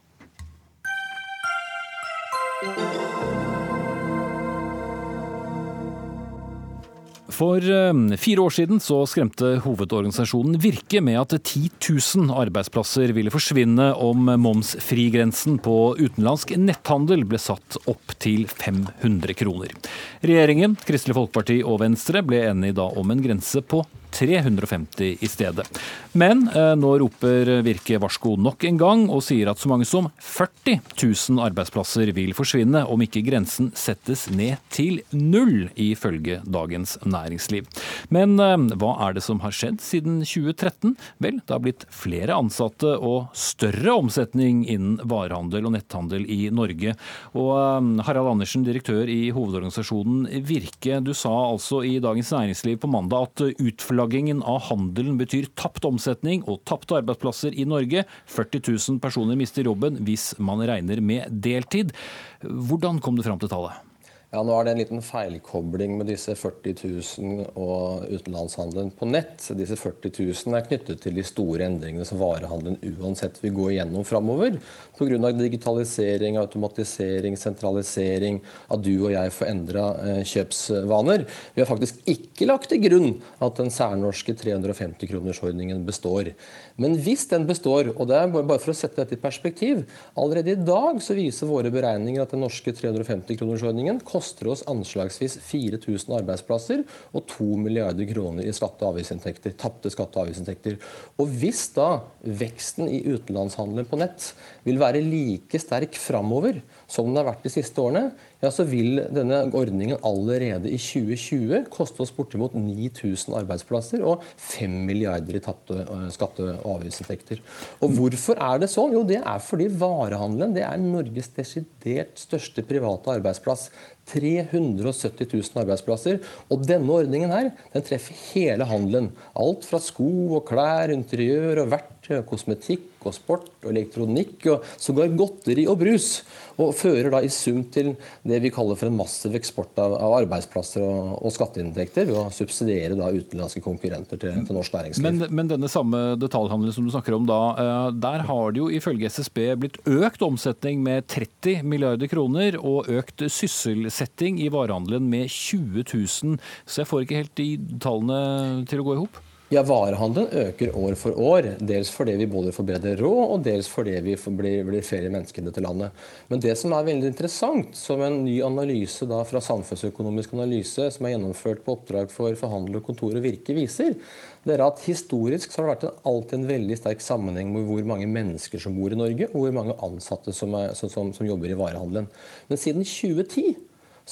For eh, fire år siden så skremte hovedorganisasjonen Virke med at 10 000 arbeidsplasser ville forsvinne om momsfrigrensen på utenlandsk netthandel ble satt opp til 500 kroner. Regjeringen, Kristelig Folkeparti og Venstre ble enige da om en grense på 350 i stedet. Men eh, nå roper Virke varsko nok en gang, og sier at så mange som 40 000 arbeidsplasser vil forsvinne om ikke grensen settes ned til null, ifølge Dagens Næringsliv. Men eh, hva er det som har skjedd siden 2013? Vel, det har blitt flere ansatte og større omsetning innen varehandel og netthandel i Norge. Og eh, Harald Andersen, direktør i hovedorganisasjonen Virke, du sa altså i Dagens Næringsliv på mandag at utflagging Nedflaggingen av handelen betyr tapt omsetning og tapte arbeidsplasser i Norge. 40 000 personer mister jobben hvis man regner med deltid. Hvordan kom du fram til tallet? Ja, Nå er det en liten feilkobling med disse 40 000 og utenlandshandelen på nett. Disse 40 000 er knyttet til de store endringene som varehandelen uansett vil gå igjennom framover. Pga. digitalisering, automatisering, sentralisering, at du og jeg får endra eh, kjøpsvaner. Vi har faktisk ikke lagt til grunn at den særnorske 350-kronersordningen består. Men hvis den består, og det er bare for å sette dette i perspektiv Allerede i dag så viser våre beregninger at den norske 350-kronersordningen koster oss anslagsvis 4000 arbeidsplasser og 2 milliarder kroner i skatte- og avgiftsinntekter, tapte skatte- og avgiftsinntekter. Og hvis da veksten i utenlandshandelen på nett vil være like sterk framover som den har vært de siste årene, ja, så vil denne ordningen allerede i 2020 koste oss bortimot 9000 arbeidsplasser og 5 milliarder i tapte eh, skatte- og avgiftsinntekter. Og hvorfor er det sånn? Jo, det er fordi varehandelen det er Norges desidert største private arbeidsplass. 370 000 arbeidsplasser. Og denne ordningen her, den treffer hele handelen. Alt fra sko og klær, interiør og verktøy, kosmetikk og sport og elektronikk og sågar godteri og brus. Og fører da i sum til det vi kaller for en massiv eksport av, arbeidsplasser og, skatteinntekter ved å subsidiere da utenlandske konkurrenter til, til norsk næringsliv. Men, men, denne samme detaljhandelen som du snakker om da, eh, der har det jo ifølge SSB blitt økt omsetning med 30 milliarder kroner og økt sysselsetting i varehandelen med 20 000. Så jeg får ikke helt de tallene til å gå i hop. Ja, Varehandelen øker år for år. Dels fordi vi både får bedre råd, og dels fordi vi blir, blir flere mennesker i dette landet. Men det som er veldig interessant, som en ny analyse da fra Samfunnsøkonomisk analyse, som er gjennomført på oppdrag for Forhandler Kontor og Virke, viser, det er at historisk så har det vært en, alltid en veldig sterk sammenheng med hvor mange mennesker som bor i Norge, og hvor mange ansatte som, er, som, som, som jobber i varehandelen. Men siden 2010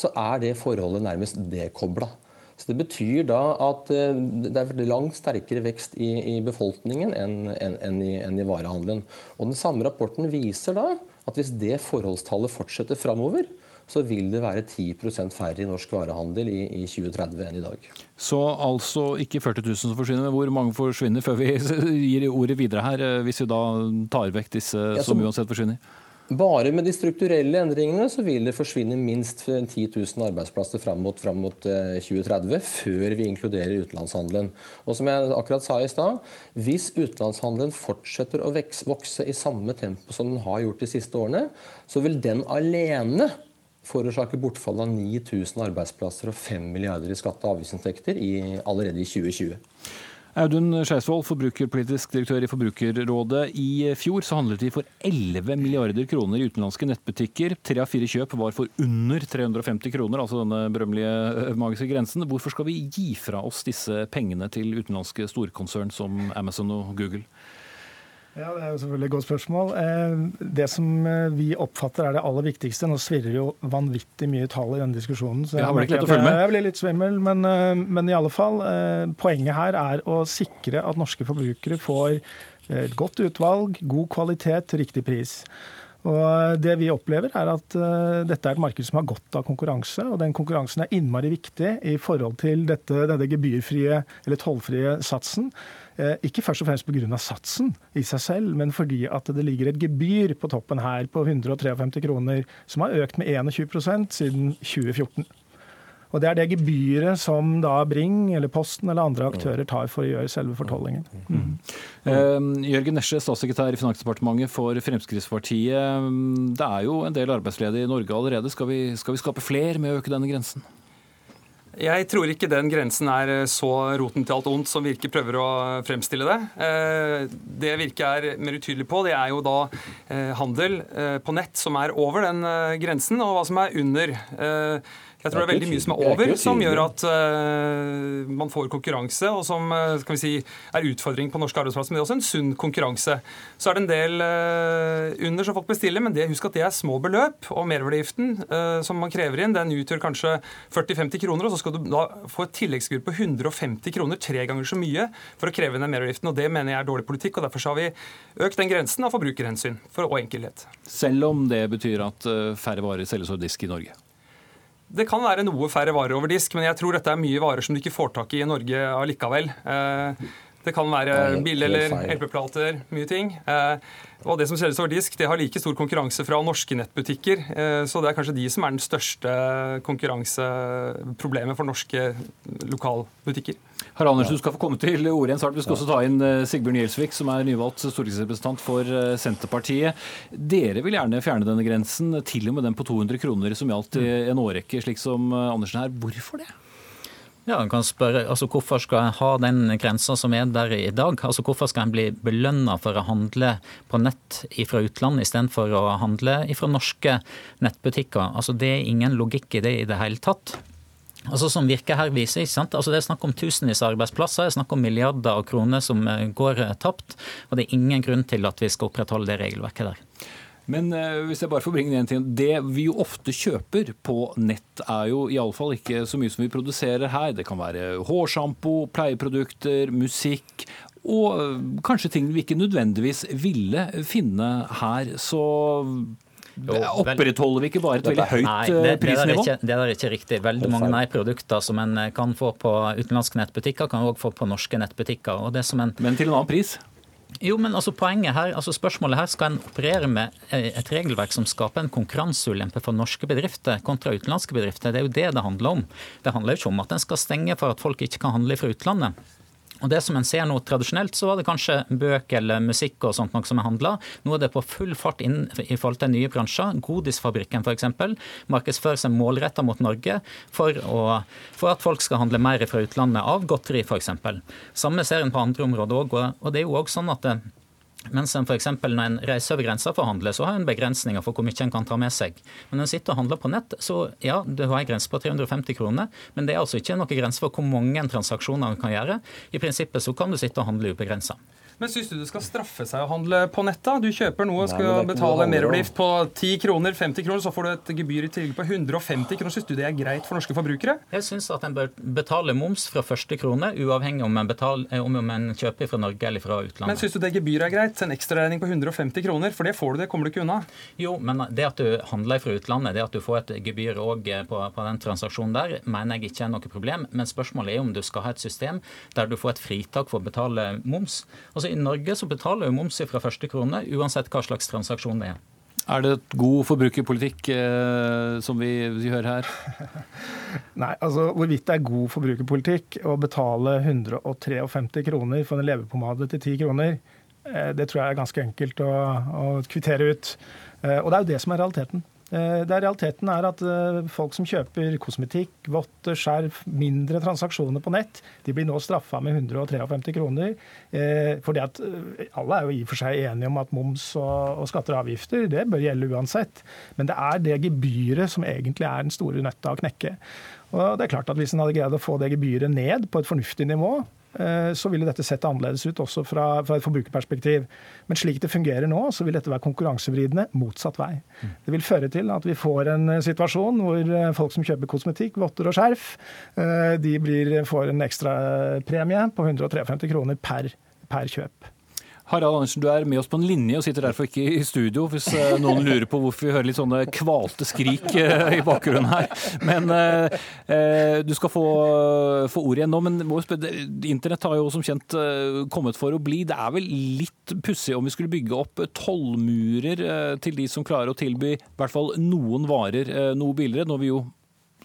så er det forholdet nærmest dekobla. Så Det betyr da at eh, det er langt sterkere vekst i, i befolkningen enn, enn, i, enn, i, varehandelen. Og Den samme rapporten viser da at hvis det forholdstallet fortsetter framover, så vil det være 10% færre i norsk varehandel i, i, 2030 enn i dag. Så altså ikke 40 000 som forsvinner, men hvor mange forsvinner før vi [LAUGHS] gir ordet videre her, eh, hvis vi da tar vekk disse ja, som, som uansett forsvinner? Bare med de strukturelle endringene så vil det forsvinne minst 10 000 arbeidsplasser fram mot, fram mot 2030, eh, før vi inkluderer utenlandshandelen. Og som jeg akkurat sa i stad, hvis utenlandshandelen fortsetter å vokse i samme tempo som den har gjort de siste årene, så vil den alene forårsake bortfall av 9000 arbeidsplasser og 5 milliarder i skatte- og avgiftsinntekter allerede i 2020. Audun Skeisvold, forbrukerpolitisk direktør i Forbrukerrådet. I fjor så handlet de for 11 milliarder kroner i utenlandske nettbutikker. Tre av fire kjøp var for under 350 kroner, altså denne berømmelige eh, magiske grensen. Hvorfor skal vi gi fra oss disse pengene til utenlandske storkonsern som Amazon og Google? Ja, Det er jo selvfølgelig et godt spørsmål. Eh, det som eh, vi oppfatter er det aller viktigste Nå svirrer jo vanvittig mye tall i denne diskusjonen. så jeg, jeg, jeg, jeg blir litt svimmel, men, eh, men, i alle fall. Poenget her er å sikre at norske forbrukere får et godt utvalg, god kvalitet til riktig pris. Og Det vi opplever, er at dette er et marked som har godt av konkurranse. Og den konkurransen er innmari viktig i forhold til dette, denne gebyrfrie eller tollfrie satsen. Eh, ikke først og fremst pga. satsen i seg selv, men fordi at det ligger et gebyr på toppen her på 153 kroner, som har økt med 21% siden 2014. Og Det er det gebyret som da Bring eller Posten eller andre aktører tar for å gjøre selve fortollingen. Mm. Uh, Jørgen Nesje, statssekretær i Finansdepartementet for Fremskrittspartiet. Det er jo en del arbeidsledige i Norge allerede. Skal vi, skal vi skape fler med å øke denne grensen? Jeg tror ikke den grensen er eh, så roten til alt ondt som Virke prøver å fremstille det. Eh, det Virke er mer utydelig på, det er jo da eh, handel på nett som er over den grensen, og hva som er under. Jeg tror det er veldig mye som er over, som gjør at uh, man får konkurranse, og som uh, skal vi si, er utfordring på norske arbeidsplasser. Men det er også en sunn konkurranse. Så er det en del uh, under som folk bestiller, men det, husk at det er små beløp. Og merverdiavgiften som man krever inn, den utgjør kanskje 40-50 kroner, og så skal du da få et tilleggskur på 150 kroner, tre ganger så mye, for å kreve inn den merverdiavgiften. Og det mener jeg er dårlig politikk, og derfor har vi økt den grensen av forbrukerhensyn for, og enkelhet. Selv om det betyr at færre varer selges over disk i Norge? Det kan være noe færre varer over disk, men jeg tror dette er mye varer som du ikke får tak i i Norge allikevel. Eh, Det kan være bilde- eller LP-plater, mye ting. Eh, og det som selges over disk, det har like stor konkurranse fra norske nettbutikker. Eh, så det er kanskje de som er den største konkurranseproblemet for norske lokalbutikker. Harald Andersen, du skal få komme til ordet igjen snart. Vi skal også ta inn eh, Sigbjørn Gjelsvik, som er nyvalgt stortingsrepresentant for eh, Senterpartiet. Dere vil gjerne fjerne denne grensen, til og med den på 200 kroner som gjaldt i en årrekke, slik som eh, Andersen her. Hvorfor det? Ja, en kan spørre, altså Hvorfor skal en ha den grensa som er der i dag? Altså Hvorfor skal en bli belønna for å handle på nett fra utlandet istedenfor å handle fra norske nettbutikker? Altså Det er ingen logikk i det i det hele tatt. Altså Som virker her viser, ikke sant? Altså det er snakk om tusenvis av arbeidsplasser, det er snakk om milliarder av kroner som eh, går eh, tapt. Og det er ingen grunn til at vi skal opprettholde det regelverket der. Men uh, hvis jeg bare får bringe en ting, Det vi jo ofte kjøper på nett, er jo iallfall ikke så mye som vi produserer her. Det kan være hårsjampo, pleieprodukter, musikk. Og kanskje ting vi ikke nødvendigvis ville finne her. Så Opprettholder vi ikke bare et veldig høyt Nei, det, det prisnivå? Det er, ikke, det er ikke riktig. Veldig mange nei-produkter som en kan få på utenlandske nettbutikker, kan også få på norske nettbutikker. Og det som en, Men til en annen pris? Jo, men altså poenget her, altså Spørsmålet her skal en operere med eh, et regelverk som skaper en konkurranseulempe for norske bedrifter kontra utenlandske bedrifter. Det er jo det det handler om. Det handler jo ikke om at en skal stenge for at folk ikke kan handle fra utlandet. Og det som en ser nå Tradisjonelt så var det kanskje bøker eller musikk og sånt noe som er handla. Nå er det på full fart inn i forhold til nye bransjer. Godisfabrikken f.eks. markedsfører seg målretta mot Norge for, å, for, at folk skal handle mer fra utlandet av godteri f.eks. Samme ser en på andre områder òg. Og det er jo også sånn at det, mens en f.eks. når en reiser over grensa for å handle, så har en begrensninger for hvor mye en kan ta med seg. Men når en sitter og handler på nett, så ja, du har en grense på 350 kroner, men det er altså ikke noen grense for hvor mange transaksjoner en kan gjøre. I prinsippet så kan du sitte og handle ubegrensa. Men syns du det skal straffe seg å handle på nett? da? Du kjøper noe og skal betale merverdiavgift på 10 kroner, 50 kroner, så får du et gebyr i tillegg på 150 kroner. Syns du det er greit for norske forbrukere? Jeg syns at en bør betale moms fra første krone, uavhengig om en, betaler, eh, om en kjøper fra Norge eller fra utlandet. Men syns du det gebyret er greit? En ekstraregning på 150 kroner? For det får du, det kommer du ikke unna. Jo, men det at du handler fra utlandet, det at du får et gebyr òg på, på den transaksjonen der, mener jeg ikke er noe problem. Men spørsmålet er om du skal ha et system der du får et fritak for å betale moms. Altså I Norge så betaler jo moms fra første krone, uansett hva slags transaksjon det er. Er det et god forbrukerpolitikk eh, som vi, vi, hører her? [LAUGHS] Nei, altså hvorvidt det er god forbrukerpolitikk å betale 153 kroner for en leverpomade til 10 kroner, eh, det tror jeg er ganske enkelt å, å kvittere ut. Eh, og det er jo det som er realiteten. Eh, det er Realiteten er at eh, folk som kjøper kosmetikk, votter, skjerf, mindre transaksjoner på nett, de blir nå straffa med 153 kroner. Eh, fordi at Alle er jo i og for seg enige om at moms og, skatter og avgifter det bør gjelde uansett. Men det er det gebyret som egentlig er den store nøtta å knekke. Og det er klart at Hvis en hadde greid å få det gebyret ned på et fornuftig nivå, så ville dette sett annerledes ut også fra, fra, et forbrukerperspektiv. Men slik det fungerer nå, så vil dette være konkurransevridende motsatt vei. Det vil føre til at vi får en eh, situasjon hvor eh, folk som kjøper kosmetikk, votter og skjerf, de blir, får en ekstra premie på 153 kroner per, per kjøp. Harald Andersen, du er med oss på en linje og sitter derfor ikke i studio, hvis eh, noen lurer på hvorfor vi hører litt sånne kvalte skrik eh, i bakgrunnen her. Men eh, du skal få, få ordet igjen nå. Men internett har jo som kjent kommet for å bli. Det er vel litt pussig om vi skulle bygge opp tollmurer til de som klarer å tilby i hvert fall noen varer noe billigere, når vi jo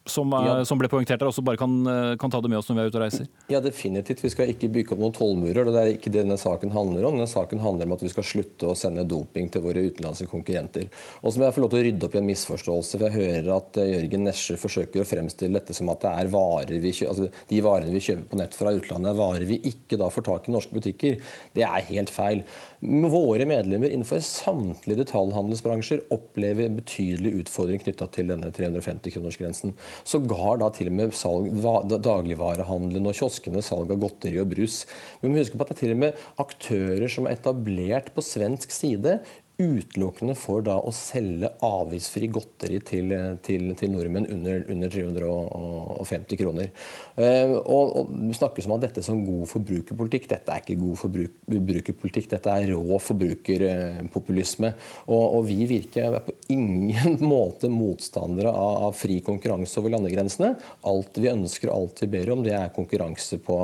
som, ja. som, ble poengtert her, også bare kan, eh, kan, ta det med oss når vi er ute og reiser? Ja, definitivt. Vi skal ikke bygge opp noen tollmurer. Det er ikke det denne saken handler om. Denne saken handler om at vi skal slutte å sende doping til våre utenlandske konkurrenter. Og så må jeg få lov til å rydde opp i en misforståelse. for Jeg hører at eh, Jørgen Nesje forsøker å fremstille dette som at det er varer vi kjøper, altså de varene vi kjøper på nett fra utlandet, er varer vi ikke da får tak i norske butikker. Det er helt feil. Våre medlemmer innenfor samtlige detaljhandelsbransjer opplever en betydelig utfordring knytta til denne 350-kronersgrensen. Sågar da til og med salg, dagligvarehandelen og kioskene salg av godteri og brus. Vi må huske på at det er til og med aktører som er etablert på svensk side utelukkende for da å selge avgiftsfri godteri til, til, til nordmenn under, under 350 kroner. Eh, og, og Det snakkes om at dette som god forbrukerpolitikk. Dette er ikke god forbrukerpolitikk, dette er rå forbrukerpopulisme. Og, og vi virker på ingen [LAUGHS] måte motstandere av, av fri konkurranse over landegrensene. Alt vi ønsker og alt vi ber om, det er konkurranse på,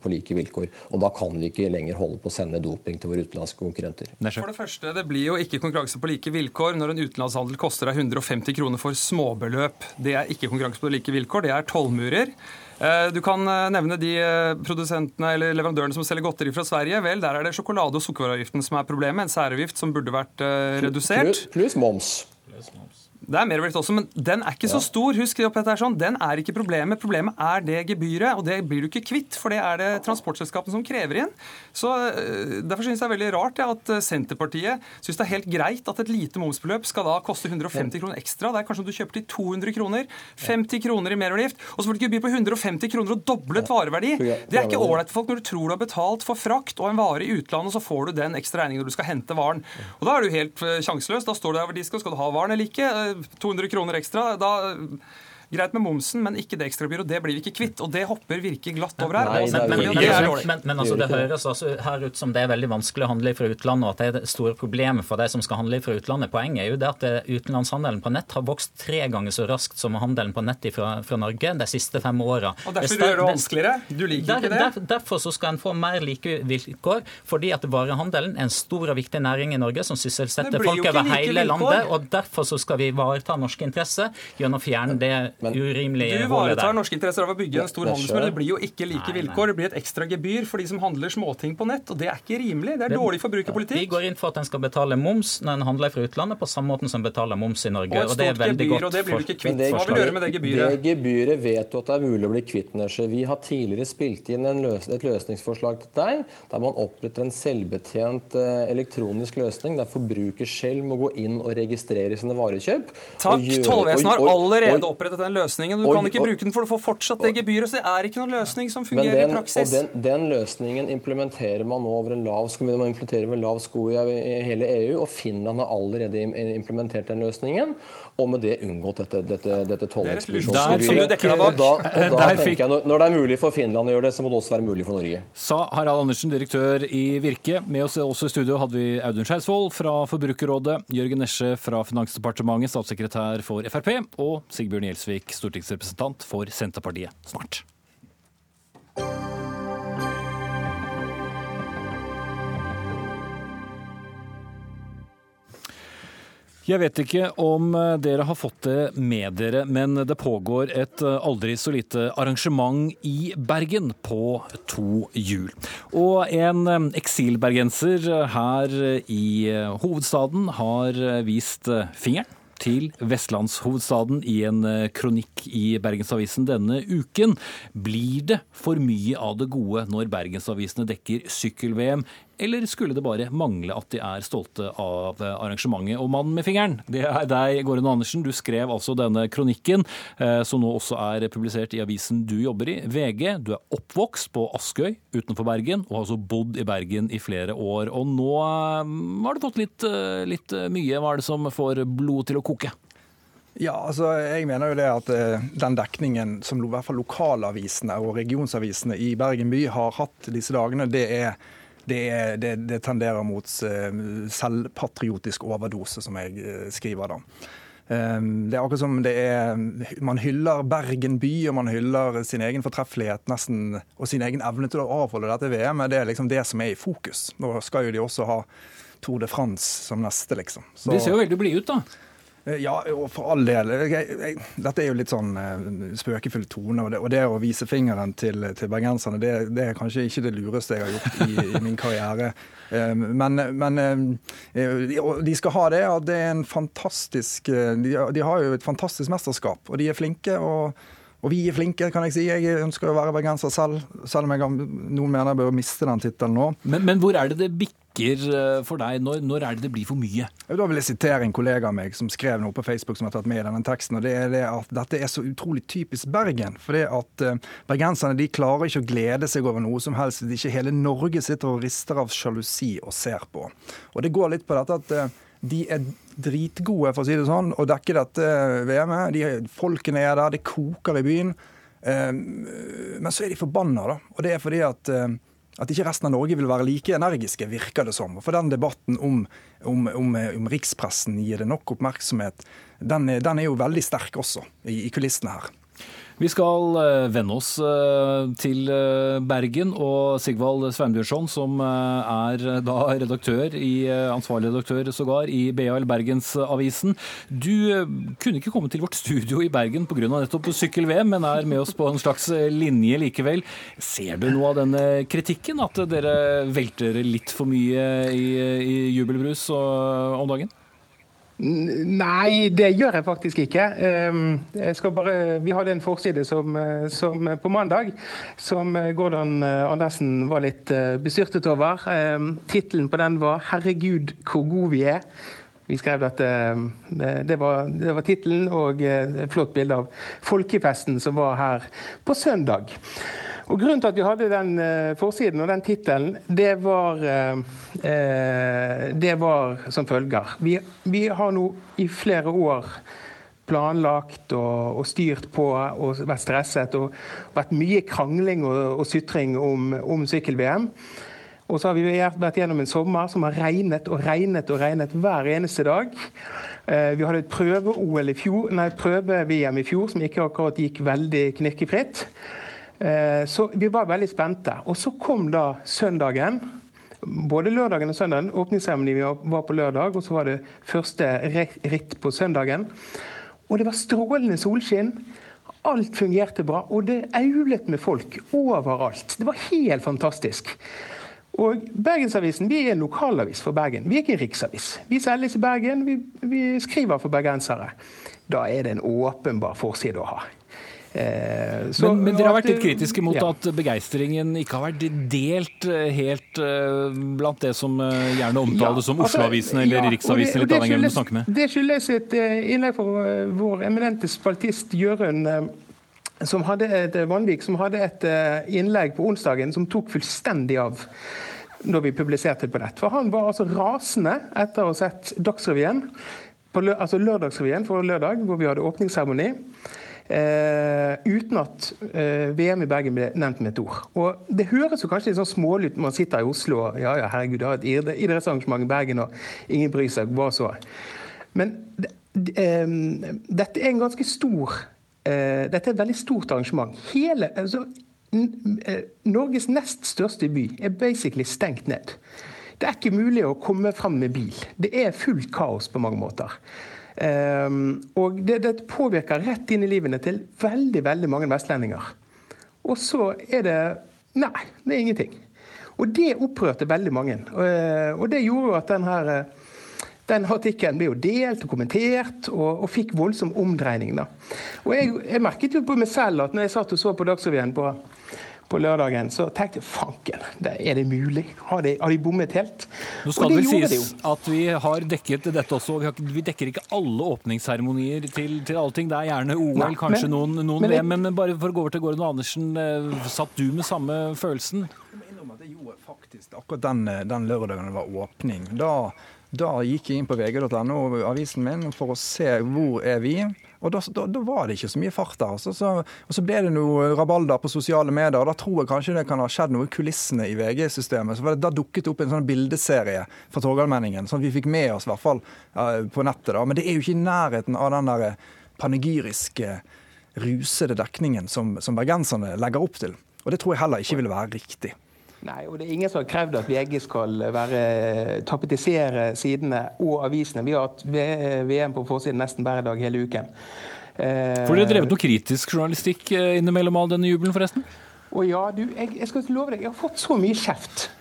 på like vilkår. Og da kan vi ikke lenger holde på å sende doping til våre utenlandske konkurrenter. For det første, det blir jo ikke konkurranse på like vilkår når en utenlandshandel koster deg 150 kroner for småbeløp. Det er ikke konkurranse på like vilkår, det er tollmurer. Eh, du kan eh, nevne de eh, produsentene eller leverandørene som selger godteri fra Sverige. Vel, Der er det sjokolade- og sukkervareavgiften som er problemet. En særavgift som burde vært redusert. Pluss moms. Det er merverdiavgift også, men den er ikke så stor. Husk her sånn. Den er ikke problemet. Problemet er det gebyret, og det blir du ikke kvitt, for det er det transportselskapene som krever inn. Så Derfor synes jeg det er veldig rart ja, at Senterpartiet syns det er helt greit at et lite momsbeløp skal da koste 150 kroner ekstra. Det er kanskje om du kjøper til 200 kroner. 50 kroner i merverdiavgift. Og så får du gebyr på 150 kroner og doblet vareverdi. Det er ikke ålreit for folk når du tror du har betalt for frakt og en vare i utlandet, så får du den ekstra regningen når du skal hente varen. Og da er du helt sjanseløs. Da står du der skal, skal du ha varen eller ikke? 200 kroner ekstra. Da Greit med momsen, men ikke det ekstrabyrået. Det blir vi ikke kvitt. Og det hopper virkelig glatt over her. Nei, men, men, men, men, men altså, det høres altså her ut som det er veldig vanskelig å handle fra utlandet, og at det er det store problemet for de som skal handle fra utlandet. Poenget er jo det at eh, utenlandshandelen på nett har vokst tre ganger så raskt som handelen på nett fra, fra Norge de siste fem åra. Og derfor gjør det vanskeligere? Du liker der, ikke det? Der, derfor så skal en få mer like vilkår, fordi at varehandelen er en stor og viktig næring i Norge som sysselsetter folk over hele vilkår. landet. og Derfor så skal vi ivareta norske interesser gjennom å fjerne det urimelige Du ivaretar norske interesser av å bygge en stor handelsmur. Det blir jo ikke like vilkår. Det blir et ekstra gebyr for de som handler småting på nett, og det er ikke rimelig. Det er dårlig forbrukerpolitikk. Vi går inn for at en skal betale moms når en handler fra utlandet, på samme måte som en betaler moms i Norge. Og, og det er veldig gebyr, godt og det blir du ikke kvitt. Hva vil du gjøre med det gebyret? Det gebyret vet du at det er mulig å bli kvitt, Nesje. Vi har tidligere spilt inn løs et løsningsforslag til deg, der man oppretter en selvbetjent elektronisk løsning, der forbruker selv må gå inn og registrere sine varekjøp. Takk. Tollvesenet har allerede opprettet den løsningen. Du og, kan ikke bruke den for å få fortsatt det gebyret. Så det er ikke noen løsning som fungerer den, i praksis. Og den, den, løsningen implementerer man nå over en lav sko. Man implementerer med lav sko i hele EU, og Finland har allerede implementert den løsningen. Og med det unngått dette, dette, dette tollekspedisjonsgebyret. Og da, og [LAUGHS] da tenker jeg, når det er mulig for Finland å gjøre det, så må det også være mulig for Norge. Sa Harald Andersen, direktør i Virke. Med oss også i studio hadde vi Audun Skeisvold fra Forbrukerrådet, Jørgen Nesje fra Finansdepartementet, statssekretær for Frp, og Sigbjørn Gjelsvik, stortingsrepresentant for Senterpartiet. Snart. Jeg vet ikke om eh, dere har fått det med dere, men det pågår et eh, aldri så lite arrangement i Bergen på to hjul. Og en eh, eksilbergenser her i hovedstaden har vist fingeren til vestlandshovedstaden i en kronikk i Bergensavisen denne uken. Blir det for mye av det gode når bergensavisene dekker sykkel-VM, eller skulle det bare mangle at de er stolte av arrangementet? Og mannen med fingeren, det er deg, Gården Andersen. Du skrev altså denne kronikken, som nå også er publisert i avisen du jobber i, VG. Du er oppvokst på Askøy utenfor Bergen, og har altså bodd i Bergen i flere år. Og nå har du fått litt, litt mye. Hva er det som får blodet til å koke? Ja, altså jeg mener jo det at Den dekningen som i hvert fall lokalavisene og regionsavisene i Bergen by har hatt disse dagene, det er det, det, det tenderer mot selvpatriotisk overdose, som jeg skriver da. Det er akkurat som det er Man hyller Bergen by, og man hyller sin egen fortreffelighet nesten, og sin egen evne til å avholde dette VM-et. Det er liksom det som er i fokus. Nå skal jo de også ha Tour de France som neste, liksom. Så, de ser jo veldig blide ut, da. Ja, og for all del. Jeg, jeg, dette er jo litt sånn uh, spøkefull tone. Og det, og det, å vise fingeren til, til bergenserne, det, det, er kanskje ikke det lureste jeg har gjort i, i min karriere. Uh, men, men uh, de skal ha det. at det er en fantastisk de, de, har jo et fantastisk mesterskap, og de er flinke. og og vi er flinke, kan jeg si. Jeg ønsker å være bergenser selv, selv om jeg, noen mener jeg bør miste den tittelen nå. Men, men, hvor er det det bikker for deg? Når, når, er det det blir for mye? Da vil jeg sitere en kollega av meg som skrev noe på Facebook som har tatt med i denne teksten. og det er det at Dette er så utrolig typisk Bergen. For det at uh, Bergenserne de klarer ikke å glede seg over noe som helst hvis ikke hele Norge sitter og rister av sjalusi og ser på. Og det går litt på dette at uh, De er dritgode, for å si det sånn, og dekker dette VM-et. De, folkene er der, det koker i byen. Eh, men så er de forbanna, da. Og det er fordi at eh, at ikke resten av Norge vil være like energiske, virker det som. For den debatten om, om, om, om rikspressen gir det nok oppmerksomhet, den, den, er jo veldig sterk også i, i kulissene her. Vi skal eh, vende oss eh, til eh, Bergen og Sigvald Sveinbjørnson, som er da redaktør, i, ansvarlig redaktør sågar, i BAL Bergensavisen. Du kunne ikke komme til vårt studio i Bergen pga. nettopp sykkel-VM, men er med oss på en slags linje likevel. Ser du noe av denne kritikken, at dere velter litt for mye i, i jubelbrus om dagen? Nei, det gjør jeg faktisk ikke. Ehm, jeg bare, vi hadde en forside som, eh, som på mandag som eh, Gordon eh, Andersen var litt bestyrtet over. Ehm, tittelen på den var 'Herregud, hvor gode vi er'. Vi skrev at det var, det var tittelen og et flott bilde av folkefesten som var her på søndag. Og Grunnen til at vi hadde den uh, forsiden og den tittelen, det, uh, det, var som følger. Vi, vi, har nå i flere år planlagt og, og, styrt på og vært stresset og vært mye krangling og, og sytring om, om sykkel-VM. Og så har vi vært gjennom en sommer som har regnet og regnet og regnet hver eneste dag. Vi hadde et prøve-VM i, prøve i fjor som ikke akkurat gikk veldig knirkefritt. Eh, så vi var veldig spente. Og så kom da søndagen. Både lørdagen og søndagen. Åpningsseremonien var på lørdag, og så var det første ritt på søndagen. Og det var strålende solskinn. Alt fungerte bra, og det aulet med folk overalt. Det var helt fantastisk. Og Bergensavisen vi er en lokalavis for Bergen. Vi er ikke en riksavis. Vi selges i Bergen, vi, vi skriver for bergensere. Da er det en åpenbar forside å ha. Eh, så, men, men, dere har vært litt kritiske mot ja. at begeistringen ikke har vært delt eh, helt uh, blant det som uh, gjerne omtales ja, som altså, Oslo-avisen eller ja, Riksavisen, hvem du snakker med? Det skyldes et innlegg fra vår eminente spaltist Jørund som hadde et, Vanvik, som hadde et innlegg på onsdagen som tok fullstendig av når vi publiserte det på nett. For han var altså rasende etter å ha sett Dagsrevyen, altså Lørdagsrevyen for lørdag, hvor vi hadde åpningsseremoni. Uh, uten at eh, VM i Bergen ble nevnt med et ord. Og Det høres jo kanskje litt sånn smålig ut man sitter i Oslo og ja, ja, herregud, det har et idrettsarrangement i Bergen, og ingen bryr seg. Hva så? Men uh, dette er en ganske stor Dette er et veldig stort arrangement. Hele, altså, Norges nest største by er basically stengt ned. Det er ikke mulig å komme fram med bil. Det er fullt kaos på mange måter. Um, og det, det, påvirker rett inn i livene til veldig veldig mange vestlendinger. Og så er det Nei, det er ingenting. Og det opprørte veldig mange. Og, eh, det gjorde jo at den her den artikkelen ble jo delt og kommentert og, og fikk voldsom omdreining. da. Og jeg, jeg, merket jo på meg selv at når jeg satt og så på Dagsrevyen på på lørdagen, så tenkte jeg fanken, er det mulig? Har de, har de bommet helt? Nå skal det vel sies at vi har dekket dette også. Vi, har, vi dekker ikke alle åpningsseremonier til, til allting. Det er gjerne OL, Nei, kanskje men, noen, noen men, VM. Men bare for å gå over til Gordon Andersen, eh, satt du med samme følelsen? Jeg gjorde faktisk akkurat den, eh, den lørdagen det var åpning. Da, da gikk jeg inn på vg.no, avisen min, for å se hvor er vi og da, da, da, var det ikke så mye fart der. Altså. Så, og så ble det noe rabalder på sosiale medier. og Da tror jeg kanskje det kan ha skjedd noe i kulissene i VG-systemet. Så det da dukket opp en sånn bildeserie fra Torgallmenningen, sånn at vi fikk med oss i hvert fall uh, på nettet. da. Men det er jo ikke i nærheten av den der panegyriske, rusede dekningen som, som bergenserne legger opp til. Og det tror jeg heller ikke ville være riktig. Nei, og det er ingen som har krevd at VG skal være, tapetisere sidene og avisene. Vi har hatt VM på forsiden nesten hver dag hele uken. Får dere drevet noe kritisk journalistikk eh, innimellom all denne jubelen, forresten? Å ja, du, jeg, jeg, skal love deg, jeg har fått så mye kjeft eh,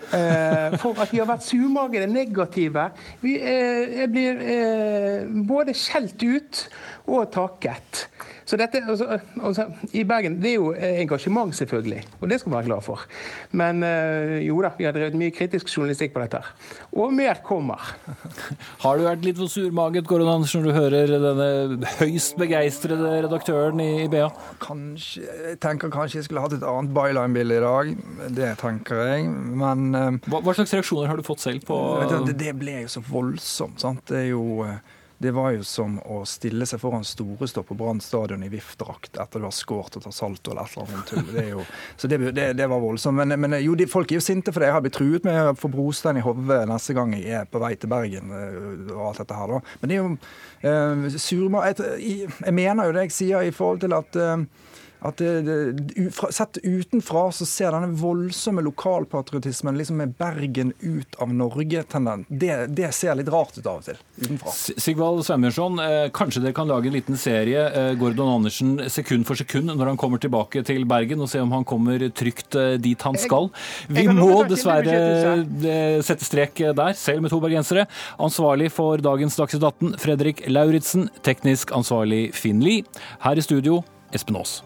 for at vi har vært surmagede, negative. Vi, eh, jeg blir eh, både skjelt ut og takket. Så dette, altså, altså, I Bergen det er jo engasjement, selvfølgelig, og det skal vi være glad for. Men jo da, vi har drevet mye kritisk journalistikk på dette. Og mer kommer. [LAUGHS] Har du vært litt for surmaget Gordon Andersen, når du hører denne høyst begeistrede redaktøren i BA? Kanskje, jeg tenker kanskje jeg skulle hatt et annet byline-bilde i dag. Det tenker jeg. Men hva, hva, slags reaksjoner har du fått selv på Det, det ble jo så voldsomt. sant? Det er jo det var jo som å stille seg foran Storestopp på Brann stadion i VIF-drakt etter du har skåret og tatt salto eller et eller annet tull. Det jo, så det, det, det, var voldsomt. Men, men jo, de, folk er jo sinte for det. Jeg har blitt truet med å få brostein i hodet neste gang jeg er på vei til Bergen og alt dette her. da. Men det er jo uh, surma... Jeg, jeg, mener jo det jeg sier i forhold til at uh, at det, det, Sett utenfra så ser denne voldsomme lokalpatriotismen liksom med Bergen ut av Norge det, det, ser litt rart ut av og til utenfra. Sigvald Sveinbjørnson, eh, kanskje dere kan lage en liten serie eh, Gordon Andersen sekund for sekund når han kommer tilbake til Bergen, og se om han kommer trygt eh, dit han skal. Vi må dessverre eh, sette strek der, selv med to bergensere. Ansvarlig for dagens Dagsnytt 18, Fredrik Lauritzen. Teknisk ansvarlig Finn Lie. Her i studio, Espen Aas.